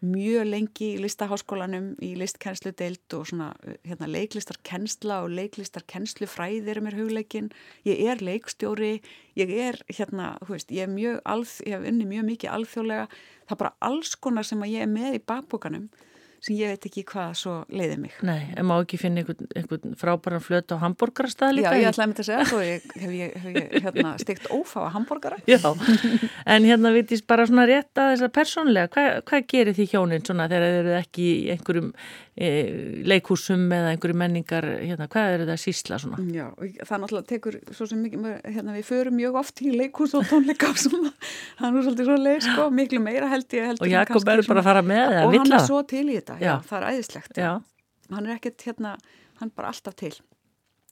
mjög lengi í listaháskólanum í listkennslu deild og svona hérna, leiklistarkennsla og leiklistarkennslu fræðir er mér hugleikin. Ég er leikstjóri, ég er hérna, þú veist, ég er mjög alð, ég hef unni mjög mikið alþjóðlega. Það er bara alls konar sem að ég er með í bakbókanum sem ég veit ekki hvað svo leiði mig. Nei, en má ekki finna einhvern, einhvern frábæran flötu á hambúrgarastað Já, líka? ég ætlaði að mynda að segja svo ég, hef ég, hef ég hérna, steikt ófáa hambúrgara. Já, en hérna vitist bara svona rétt að þess að persónlega, hvað, hvað gerir því hjónin svona þegar þeir eru ekki í einhverjum e, leikhúsum eða einhverjum menningar, hérna, hvað eru það að sísla svona? Já, og það náttúrulega tekur svo sem mikið, hérna við förum mjög oft í leikhús og tónleika og svona, það er svolítið svo leið sko, miklu meira held ég heldur Og Jakob verður bara að fara með og vill hann þetta, já, það er æðislegt. Hann er ekkert hérna, hann er bara alltaf til.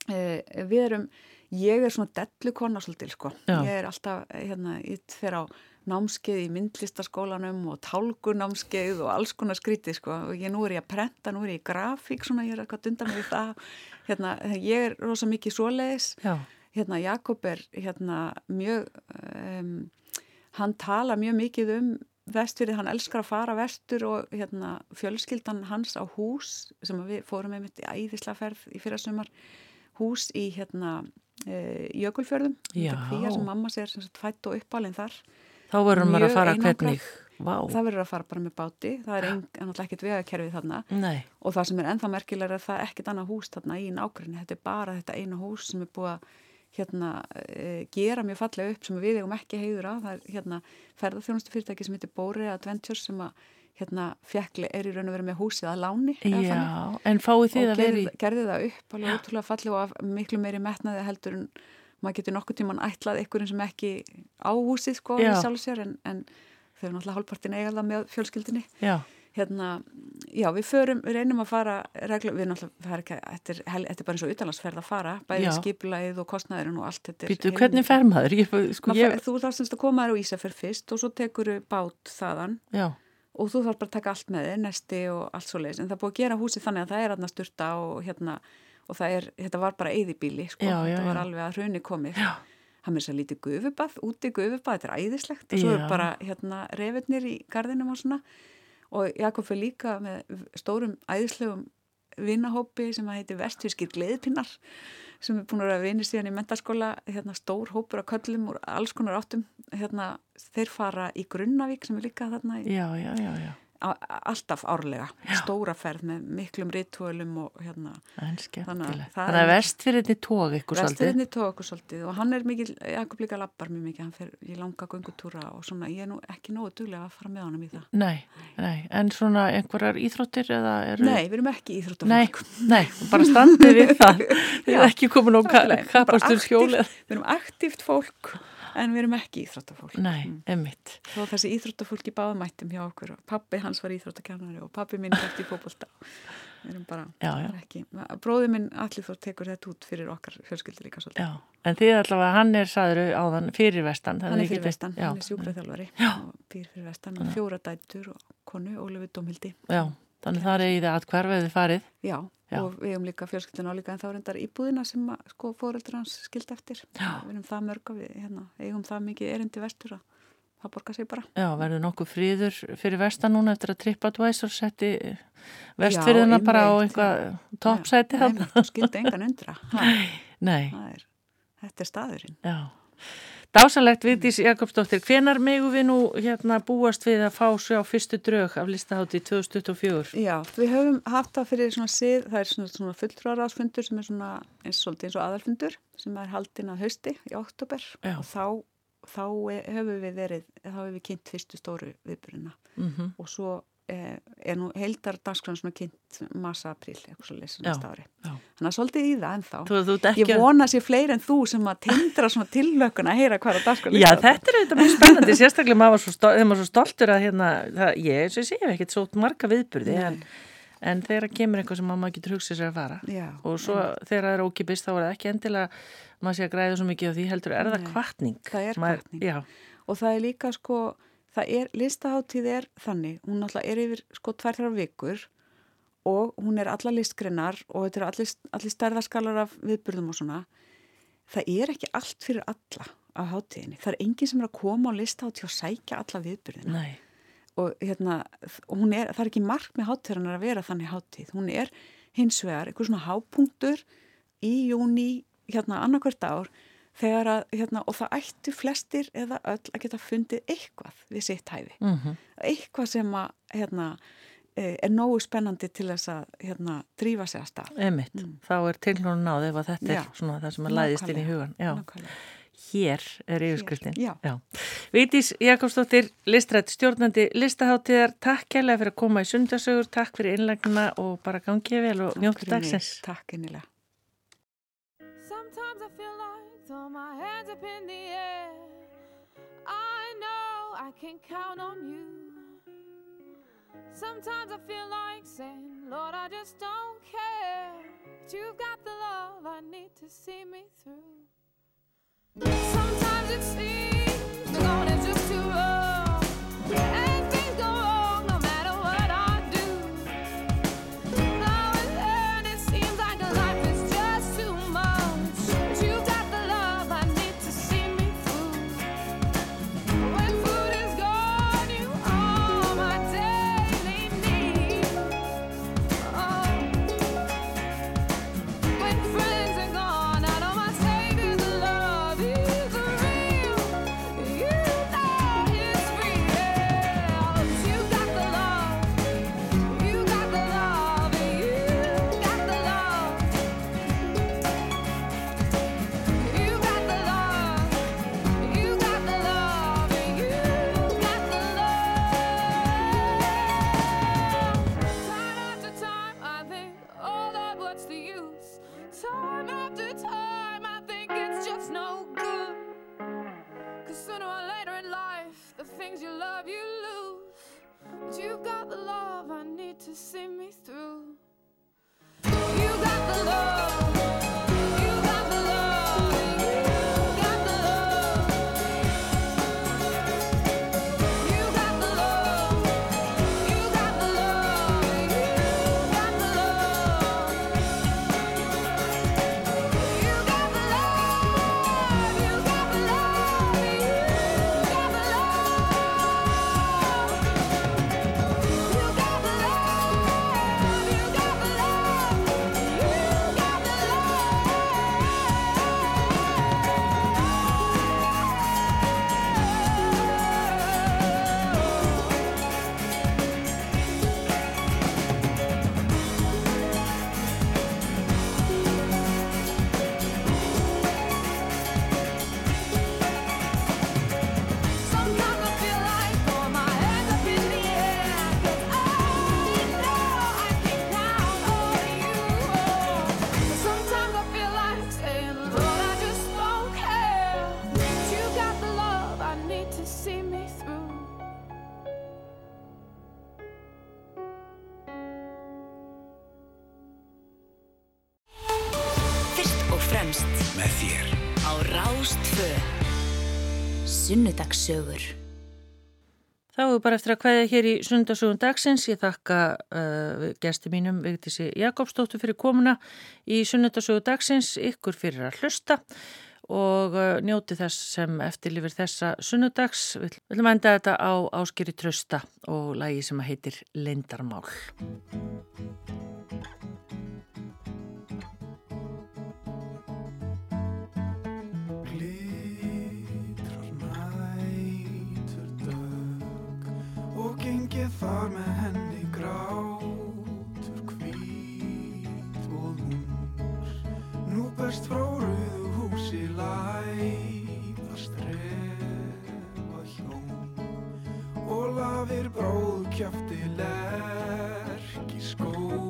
Eh, við erum ég er svona dellukonna svolítil sko, Já. ég er alltaf hérna, ég fer á námskeið í myndlistaskólanum og tálgunámskeið og alls konar skrítið sko. Og ég nú er ég að prenta, nú er ég í grafík svona, ég er eitthvað dundan með það. Hérna, ég er rosa mikið svoleiðis. Hérna Jakob er hérna mjög um, hann tala mjög mikið um vestfyrir, hann elskar að fara vestur og hérna fjölskyldan hans á hús sem að við fórum með mitt í æðislaferð í fyrra sumar hús í hérna e, Jökulfjörðum því sem mamma sér fætt og uppalinn þar. Þá verður maður að fara hvernig, vá, það verður að fara bara með báti. Það er náttúrulega ekkert vegakerfið þarna. Nei, og það sem er ennþá merkilega er að það er ekkert annað hús þarna í nákvæmni, þetta er bara þetta eina hús sem er búið að hérna, e, gera mjög fallega upp sem við eigum ekki heiður að, það er hérna ferðarþjónustu fyrirtæki sem heitir Bóri Adventures sem að hérna fjekli er í raun og verið með húsið að láni já, en fáið þið og að vera í, gerði, það upp alveg ótrúlega fallega og miklu meiri metnaði heldur en maður getur nokkuð tíman ætlað einhverjum sem ekki á húsið sko en, en þau eru náttúrulega hálfpartin eiga það með fjölskyldinni já, hérna, já, við förum, við reynum að fara regla, við náttúrulega, ekki, þetta er, þetta er bara eins og utanlandsferð að fara, bæði Já. skipulæðið og kostnæðurinn og allt þetta Býtu, hvernig fer maður? Ég, sko, ég, fer- Þú þarf semst að koma þér á Ísafjörð fyrst og svo tekur bát þaðan. Já, og þú þarf bara að taka allt með þér, nesti og allt svo leiðis, en það búið að gera húsið þannig að það er aðna styrta og hérna og það er, þetta var bara eyðibíli sko, Já, þetta var alveg að hruni komið. Það með þess að lítið gufubað, úti gufubað þetta er æðislegt. Og svo Já. er bara hérna reyfirnir í gardinum og svona og Jakob fyrir líka með stórum æðislegum vinnahópi sem að heiti vestfískir gleðpinnar sem er búin að vinni síðan í mentaskóla hérna stór hópur af köllum úr alls konar áttum. Hérna þeir fara í Grunnavík sem er líka þarna í já, já, já, alltaf árlega, stóra ferð með miklum rituölum og hérna Þannig að Þannig að er- vestfyrirni tók ykkur svolítið. Vesturinn tók okkur svolítið og hann er mikil, Jakob líka lappar mjög mikið, hann fer í langa göngutúra og svona, ég er nú ekki nógu duglega að fara með honum í það. Nei, nei, en svona einhverjar íþróttir eða eru... Nei, við erum ekki Nei, íþróttafólk. nei, bara standið við það. Þið Já, er ekki komin á. Við erum kapastur skjólið. Við erum aktíft fólk en við erum ekki íþróttafólk. Nei, emmitt. Þó þessi íþróttafólk í báðum mættum hjá okkur pappi hans var íþróttakernari og pappi minn hætti í fótbolta. Við erum bara, Já, já. ekki. Bróði minn allir þó tekur þetta út fyrir okkar fjölskyldi líka svolítið. Já, en þið allavega, hann er saðuru áðan fyrir vestan. Hann er fyrir vestan, hann er sjúkraþjálfari fyrir vestan og fjóra dætur og konu, Ólefur Dómhildi. Já, þannig það er eigið að hverfið þið farið. Já, Já. og við hefum líka fjölskyldin álíka en þá reyndar íbúðina sem að, sko fóreldur hans skild eftir. Já. Við erum það mörg að við hérna, eigum það mikið erindi vestur að það borgar sig bara. Já, verður nokkuð fríður fyrir vestan núna eftir að TripAdvisor setti vestfyrirna Já, bara á eitthvað toppsæti Nei, hann. þú skildi engan undra. Nei, það er, þetta er staðurinn. já. Dásalegt Vigdís Jakobsdóttir, hvenar megu við nú hérna búast við að fá sjá fyrstu drög af listahátti 2024? Já, við höfum haft það fyrir svona sið, það er svona, svona fulltrúarásfundur sem er svona eins, eins og aðalfundur sem er haldinn að hausti í oktober Já. og þá, þá e- höfum við verið, þá höfum við kynnt fyrstu stóru viðburina Mm og svo eh, er nú heildar dagskræðan svona kynnt massa apríl, eitthvað svo leysa næsta ári. Þannig að svolítið í það ennþá. Þú, þú ekki Ég vona sér fleiri en þú sem að tindra svona tillökun að heyra hvað er dagskræðan. Já, þetta er auðvitað mjög spennandi, sérstaklega maður svo, stol, maður svo stoltur að hérna, það, ég, og sé, ekkert svo marga viðburði, en, en þegar kemur eitthvað sem maður getur hugsað sér að fara Já, og svo þegar það er ókipist þá er það ekki endilega, maður sé að græða svo mikið á því heldur, er það kvartning? er og það er líka sko, það er, listaháttíð er þannig, hún náttúrulega er yfir sko tvær þrjár vikur og hún er alla listgreinar og þetta er allir, allir stærðaskalar af viðburðum og svona. Það er ekki allt fyrir alla á háttíðinni. Það er enginn sem er að koma á listaháttíð og sækja alla viðburðina. nei, Og hérna, og er, það er ekki mark með háttíðarinnar að vera þannig háttíð. Hún er hins vegar eitthvað svona hápunktur í júni, hérna annarkvært ár, þegar að, hérna, og það ættu flestir eða öll að geta fundið eitthvað við sitt hæfi. mm Eitthvað sem að, hérna, eh, er nógu spennandi til þess að, hérna, drífa sig að stað. emitt, þá er tilhjónu náð ef að þetta Mm. Já. er svona það sem að læðist inn í hugan. Já, nákvæmlega. hér er yfirskriftin. já. Vigdís Jakobsdóttir, listrætt stjórnandi listaháttíðar, takk kærlega fyrir að koma í sundasögur, takk fyrir innlegnina og bara gangið vel og njóttu dagsins. Takk innilega. Throw my hands up in the air. I know I can count on you. Sometimes I feel like saying, Lord, I just don't care. But you've got the love I need to see me through. Sometimes it seems the going is just too rough. to see me through. You got the love. sögur. Þá er bara eftir að hvaðja hér í sundarsögun dagsins. Ég þakka uh, gæsti mínum Vigdísi Jakobsdóttur fyrir komuna í sundarsögun dagsins, ykkur fyrir að hlusta og uh, njóti þess sem eftirlifir þessa sunnudags. Við viljum enda þetta á áskýri trösta og lægi sem heitir Lindarmál. far með henni grátur kvít og lúr nú berst fróruðu húsi læfast refa hjón. Og lafir bróðkjöfti lerk í skó.